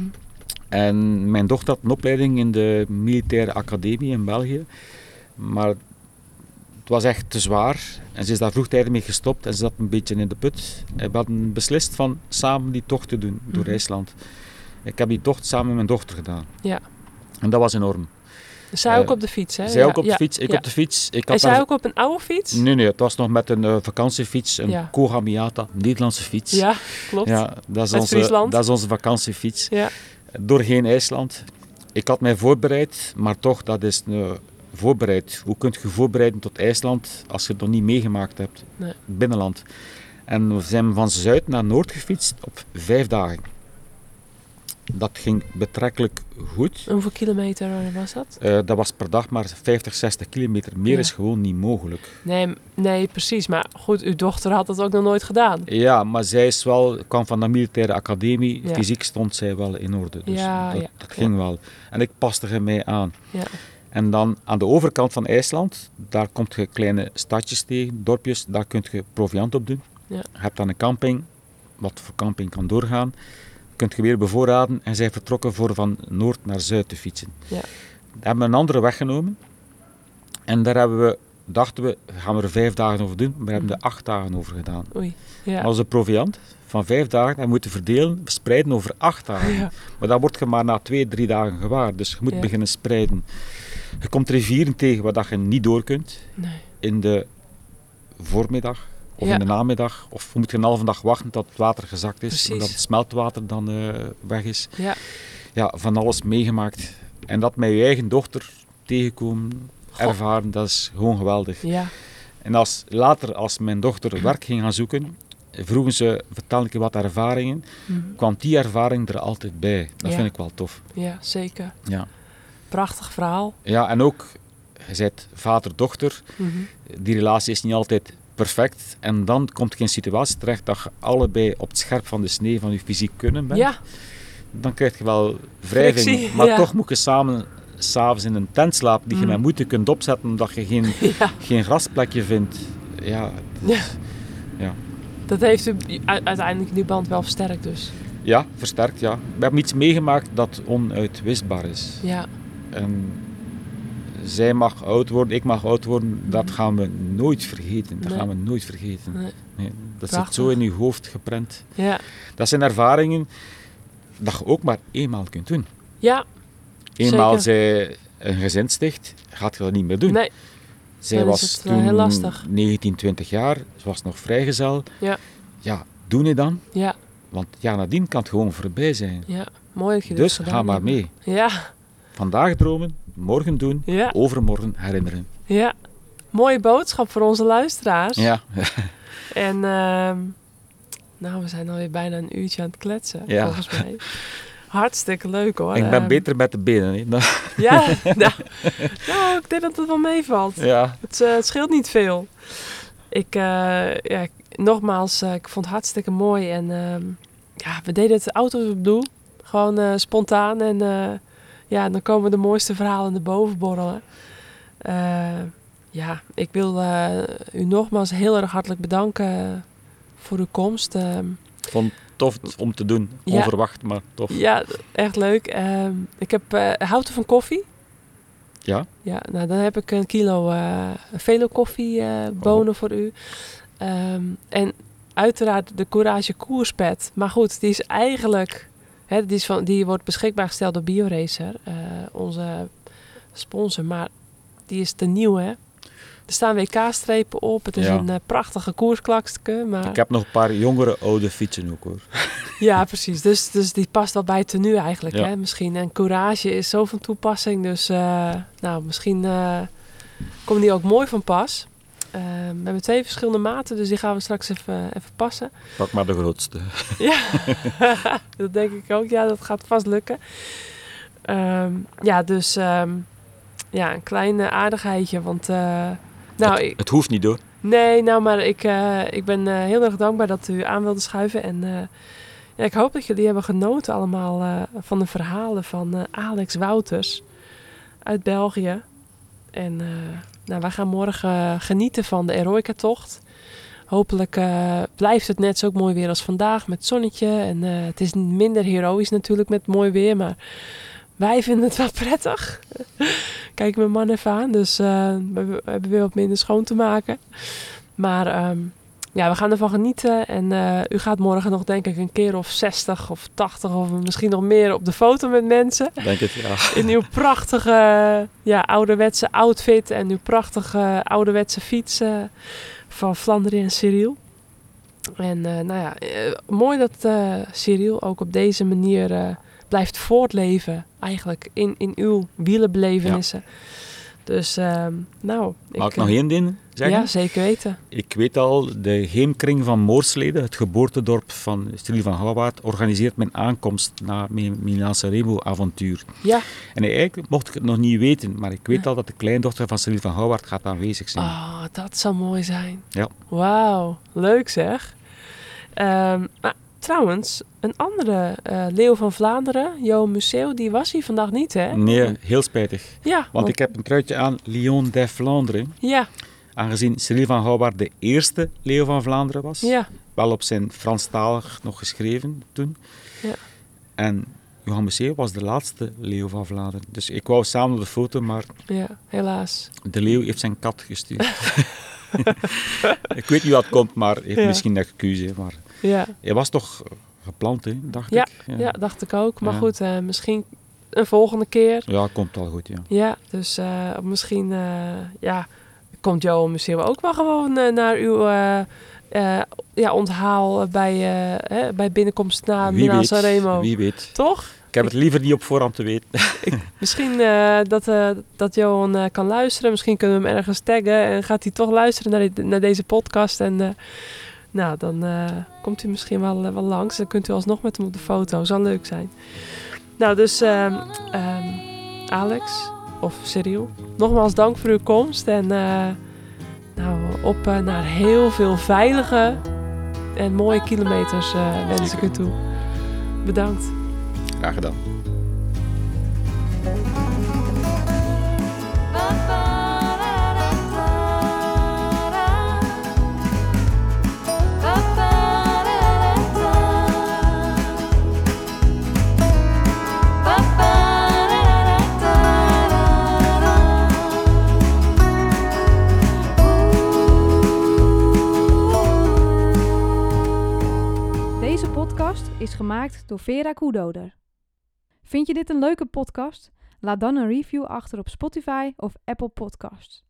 En mijn dochter had een opleiding in de militaire academie in België. Maar het was echt te zwaar. En ze is daar vroegtijdig mee gestopt en ze zat een beetje in de put. En we hadden beslist van samen die tocht te doen door Mhm. IJsland. Ik heb die tocht samen met mijn dochter gedaan. Ja. En dat was enorm. Zij ook Eh, op de fiets, hè? Zij Ja, ook op de ja, fiets, ik ja. op de fiets. Ik En had zij daar- ook op een oude fiets? Nee, nee, het was nog met een eh, vakantiefiets, een Ja. Koga Miata, Nederlandse fiets. Ja, klopt. Ja. Ja, dat is, Uit onze, Friesland. dat is onze vakantiefiets. Doorheen IJsland. Ik had mij voorbereid, maar toch, dat is eh, voorbereid. Hoe kun je voorbereiden tot IJsland als je het nog niet meegemaakt hebt? Nee. Binnenland. En we zijn van zuid naar noord gefietst op vijf dagen. Dat ging betrekkelijk goed. Hoeveel kilometer was dat? Eh, dat was per dag maar 50, 60 kilometer. Meer Ja. is gewoon niet mogelijk. Nee, nee, precies. Maar goed, uw dochter had dat ook nog nooit gedaan. Ja, maar zij is wel, kwam van de militaire academie. Ja. Fysiek stond zij wel in orde. Dus Ja, dat, ging wel. En ik paste er mij aan. Ja. En dan aan de overkant van IJsland, daar kom je kleine stadjes tegen, dorpjes, daar kun je proviant op doen. Ja. Je hebt dan een camping, wat voor camping kan doorgaan. Kunt je weer bevoorraden en zij vertrokken voor van noord naar zuid te fietsen. Ja. Daar hebben we een andere weg genomen. En daar hebben we, dachten we, gaan we er vijf dagen over doen. Maar we hebben er acht dagen over gedaan. Oei. Ja. Als een proviant van vijf dagen en moeten verdelen, spreiden over acht dagen. Ja. Maar dat wordt je maar na twee, drie dagen gewaar. Dus je moet Ja. beginnen spreiden. Je komt rivieren tegen waar dat je niet door kunt Nee. in de voormiddag of Ja. in de namiddag. Of moet je een halve dag wachten tot het water gezakt is, Precies. omdat het smeltwater dan eh, weg is. Ja. Ja, van alles meegemaakt. En dat met je eigen dochter tegenkomen, ervaren, dat is gewoon geweldig. Ja. En als, later, als mijn dochter werk ging gaan zoeken, vroegen ze, vertel ik je wat ervaringen, Mhm. kwam die ervaring er altijd bij. Dat Ja. vind ik wel tof. Ja, zeker. Ja, Prachtig verhaal. ja en ook, je bent vader-dochter, Mhm. die relatie is niet altijd perfect. En dan komt je in een situatie terecht dat je allebei op het scherp van de snee van je fysiek kunnen bent. Ja, Dan krijg je wel wrijving. Frictie, maar ja. toch moet je samen s'avonds in een tent slapen die je Mm. met moeite kunt opzetten omdat je geen, ja. geen grasplekje vindt. Ja, Ja. Ja. Dat heeft uiteindelijk die band wel versterkt dus. ja, versterkt ja. We hebben iets meegemaakt dat onuitwisbaar is. Ja. En zij mag oud worden, ik mag oud worden, dat gaan we nooit vergeten. Dat Nee. gaan we nooit vergeten. Nee. Nee, dat Prachtig. zit zo in je hoofd geprent. Ja. Dat zijn ervaringen dat je ook maar eenmaal kunt doen. Ja. Eenmaal zij een gezin sticht, gaat je dat niet meer doen. Nee. zij is was het wel toen heel lastig. 19, 20 jaar, ze was nog vrijgezel. Ja. Ja, doe je dan? Ja. Want ja, nadien kan het gewoon voorbij zijn. Ja, mooi dat je Dus ga maar mee. Ja, Vandaag dromen, morgen doen, ja, overmorgen herinneren. ja. Mooie boodschap voor onze luisteraars. Ja, En ehm, nou, we zijn alweer bijna een uurtje aan het kletsen, Ja. volgens mij. Hartstikke leuk hoor. ik ben Ehm, beter met de benen. hè. Ja, nou, nou, ik denk dat het wel meevalt. ja, Het, eh, het scheelt niet veel. Ik, eh, ja, nogmaals, eh, ik vond het hartstikke mooi. En ehm, ja, we deden het auto's op doel. Gewoon spontaan. En ja, dan komen de mooiste verhalen naar boven borrelen. Eh, ja, ik wil eh, u nogmaals heel erg hartelijk bedanken voor uw komst. Ik vond het tof om te doen. Ja. Onverwacht, maar tof. ja, echt leuk. Ehm, ik heb eh u van koffie. Ja. Ja, nou dan heb ik een kilo eh velo koffie eh, bonen voor u. Ehm, en uiteraard de Courage Koerspet. Maar goed, die is eigenlijk... Hè, die, is van, die wordt beschikbaar gesteld door BioRacer, eh, onze sponsor. Maar die is te nieuw, hè. Er staan WK-strepen op. Het is Ja. een eh, prachtige koersklakske. Maar... Ik heb nog een paar jongere oude fietsen ook hoor. Ja, precies. Dus, dus die past wel bij het tenue eigenlijk, Ja. hè, misschien. En courage is zo van toepassing, dus eh, nou, misschien eh komt die ook mooi van pas. Eh, we hebben twee verschillende maten, dus die gaan we straks even, even passen. Pak maar de grootste. Ja, dat denk ik ook. Ja, dat gaat vast lukken. Ehm, ja, dus ehm, ja, een klein eh, aardigheidje, want... eh, nou, het, ik, het hoeft niet hoor. Nee, nou, maar ik, eh, ik ben heel erg dankbaar dat u aan wilde schuiven. En ja, ik hoop dat jullie hebben genoten allemaal van de verhalen van Alex Wouters uit België. En nou, wij gaan morgen eh, genieten van de Eroica-tocht. Hopelijk eh, blijft het net zo mooi weer als vandaag met zonnetje. En eh, het is minder heroïs natuurlijk met mooi weer, maar wij vinden het wel prettig. Kijk mijn man even aan, dus we we hebben weer wat minder schoon te maken. Maar ehm, ja, we gaan ervan genieten. En eh, u gaat morgen nog denk ik een keer of 60 of 80 of misschien nog meer op de foto met mensen. Denk het, ja. In uw prachtige ja, ouderwetse outfit en uw prachtige ouderwetse fiets eh, van Flanderen en Cyril. En eh, nou ja, eh, mooi dat Cyril ook op deze manier blijft voortleven. Eigenlijk in, in uw wielenbelevenissen. Dus ehm, nou... Mag ik eh, nog één ding zeggen? Ja, zeker weten. Ik weet al, de heemkring van Moorsleden, het geboortedorp van Striel van Houwaard, organiseert mijn aankomst na mijn Milaanse Remo-avontuur. Ja. En eigenlijk mocht ik het nog niet weten, maar ik weet al dat de kleindochter van Striel van Houwaard gaat aanwezig zijn. Oh, dat zou mooi zijn. Ja. Wauw, leuk zeg. Maar trouwens, een andere eh, Leeuw van Vlaanderen, Jo Museo, die was hier vandaag niet, hè? Nee, heel spijtig. Ja, Want ik heb een truitje aan Lion de Vlaanderen, Ja, aangezien Cyril van Houwaard de eerste leeuw van Vlaanderen was. ja, Wel op zijn Franstalig nog geschreven toen. Ja. En Johan Museeuw was de laatste leeuw van Vlaanderen. Dus ik wou samen de foto, maar ja, helaas. de leeuw heeft zijn kat gestuurd. ik weet niet wat komt, maar heeft Ja. misschien een excuus. Maar Ja, hij was toch gepland, hè, dacht Ja, ik. ja. dacht ik ook. Maar Ja. goed, eh, misschien een volgende keer. Ja, komt al goed, ja. Ja, dus eh, misschien, eh, ja, komt Jo Museum ook wel gewoon eh, naar uw eh, eh, ja, onthaal bij, eh, hè, bij binnenkomst na weet, Sanremo. wie weet. Toch? Ik heb het liever niet op voorhand te weten. Misschien eh, dat, eh, dat Johan eh, kan luisteren. Misschien kunnen we hem ergens taggen. En gaat hij toch luisteren naar, dit- naar deze podcast. En eh, nou, dan eh, komt hij misschien wel, eh, wel langs. Dan kunt u alsnog met hem op de foto. Zou leuk zijn. Nou, dus ehm, ehm, Alex of Cyril. Nogmaals dank voor uw komst. En eh, nou, op naar heel veel veilige en mooie kilometers wens ik u toe. Bedankt. Graag gedaan. Is gemaakt door Vera Koedoder. Vind je dit een leuke podcast? Laat dan een review achter op Spotify of Apple Podcasts.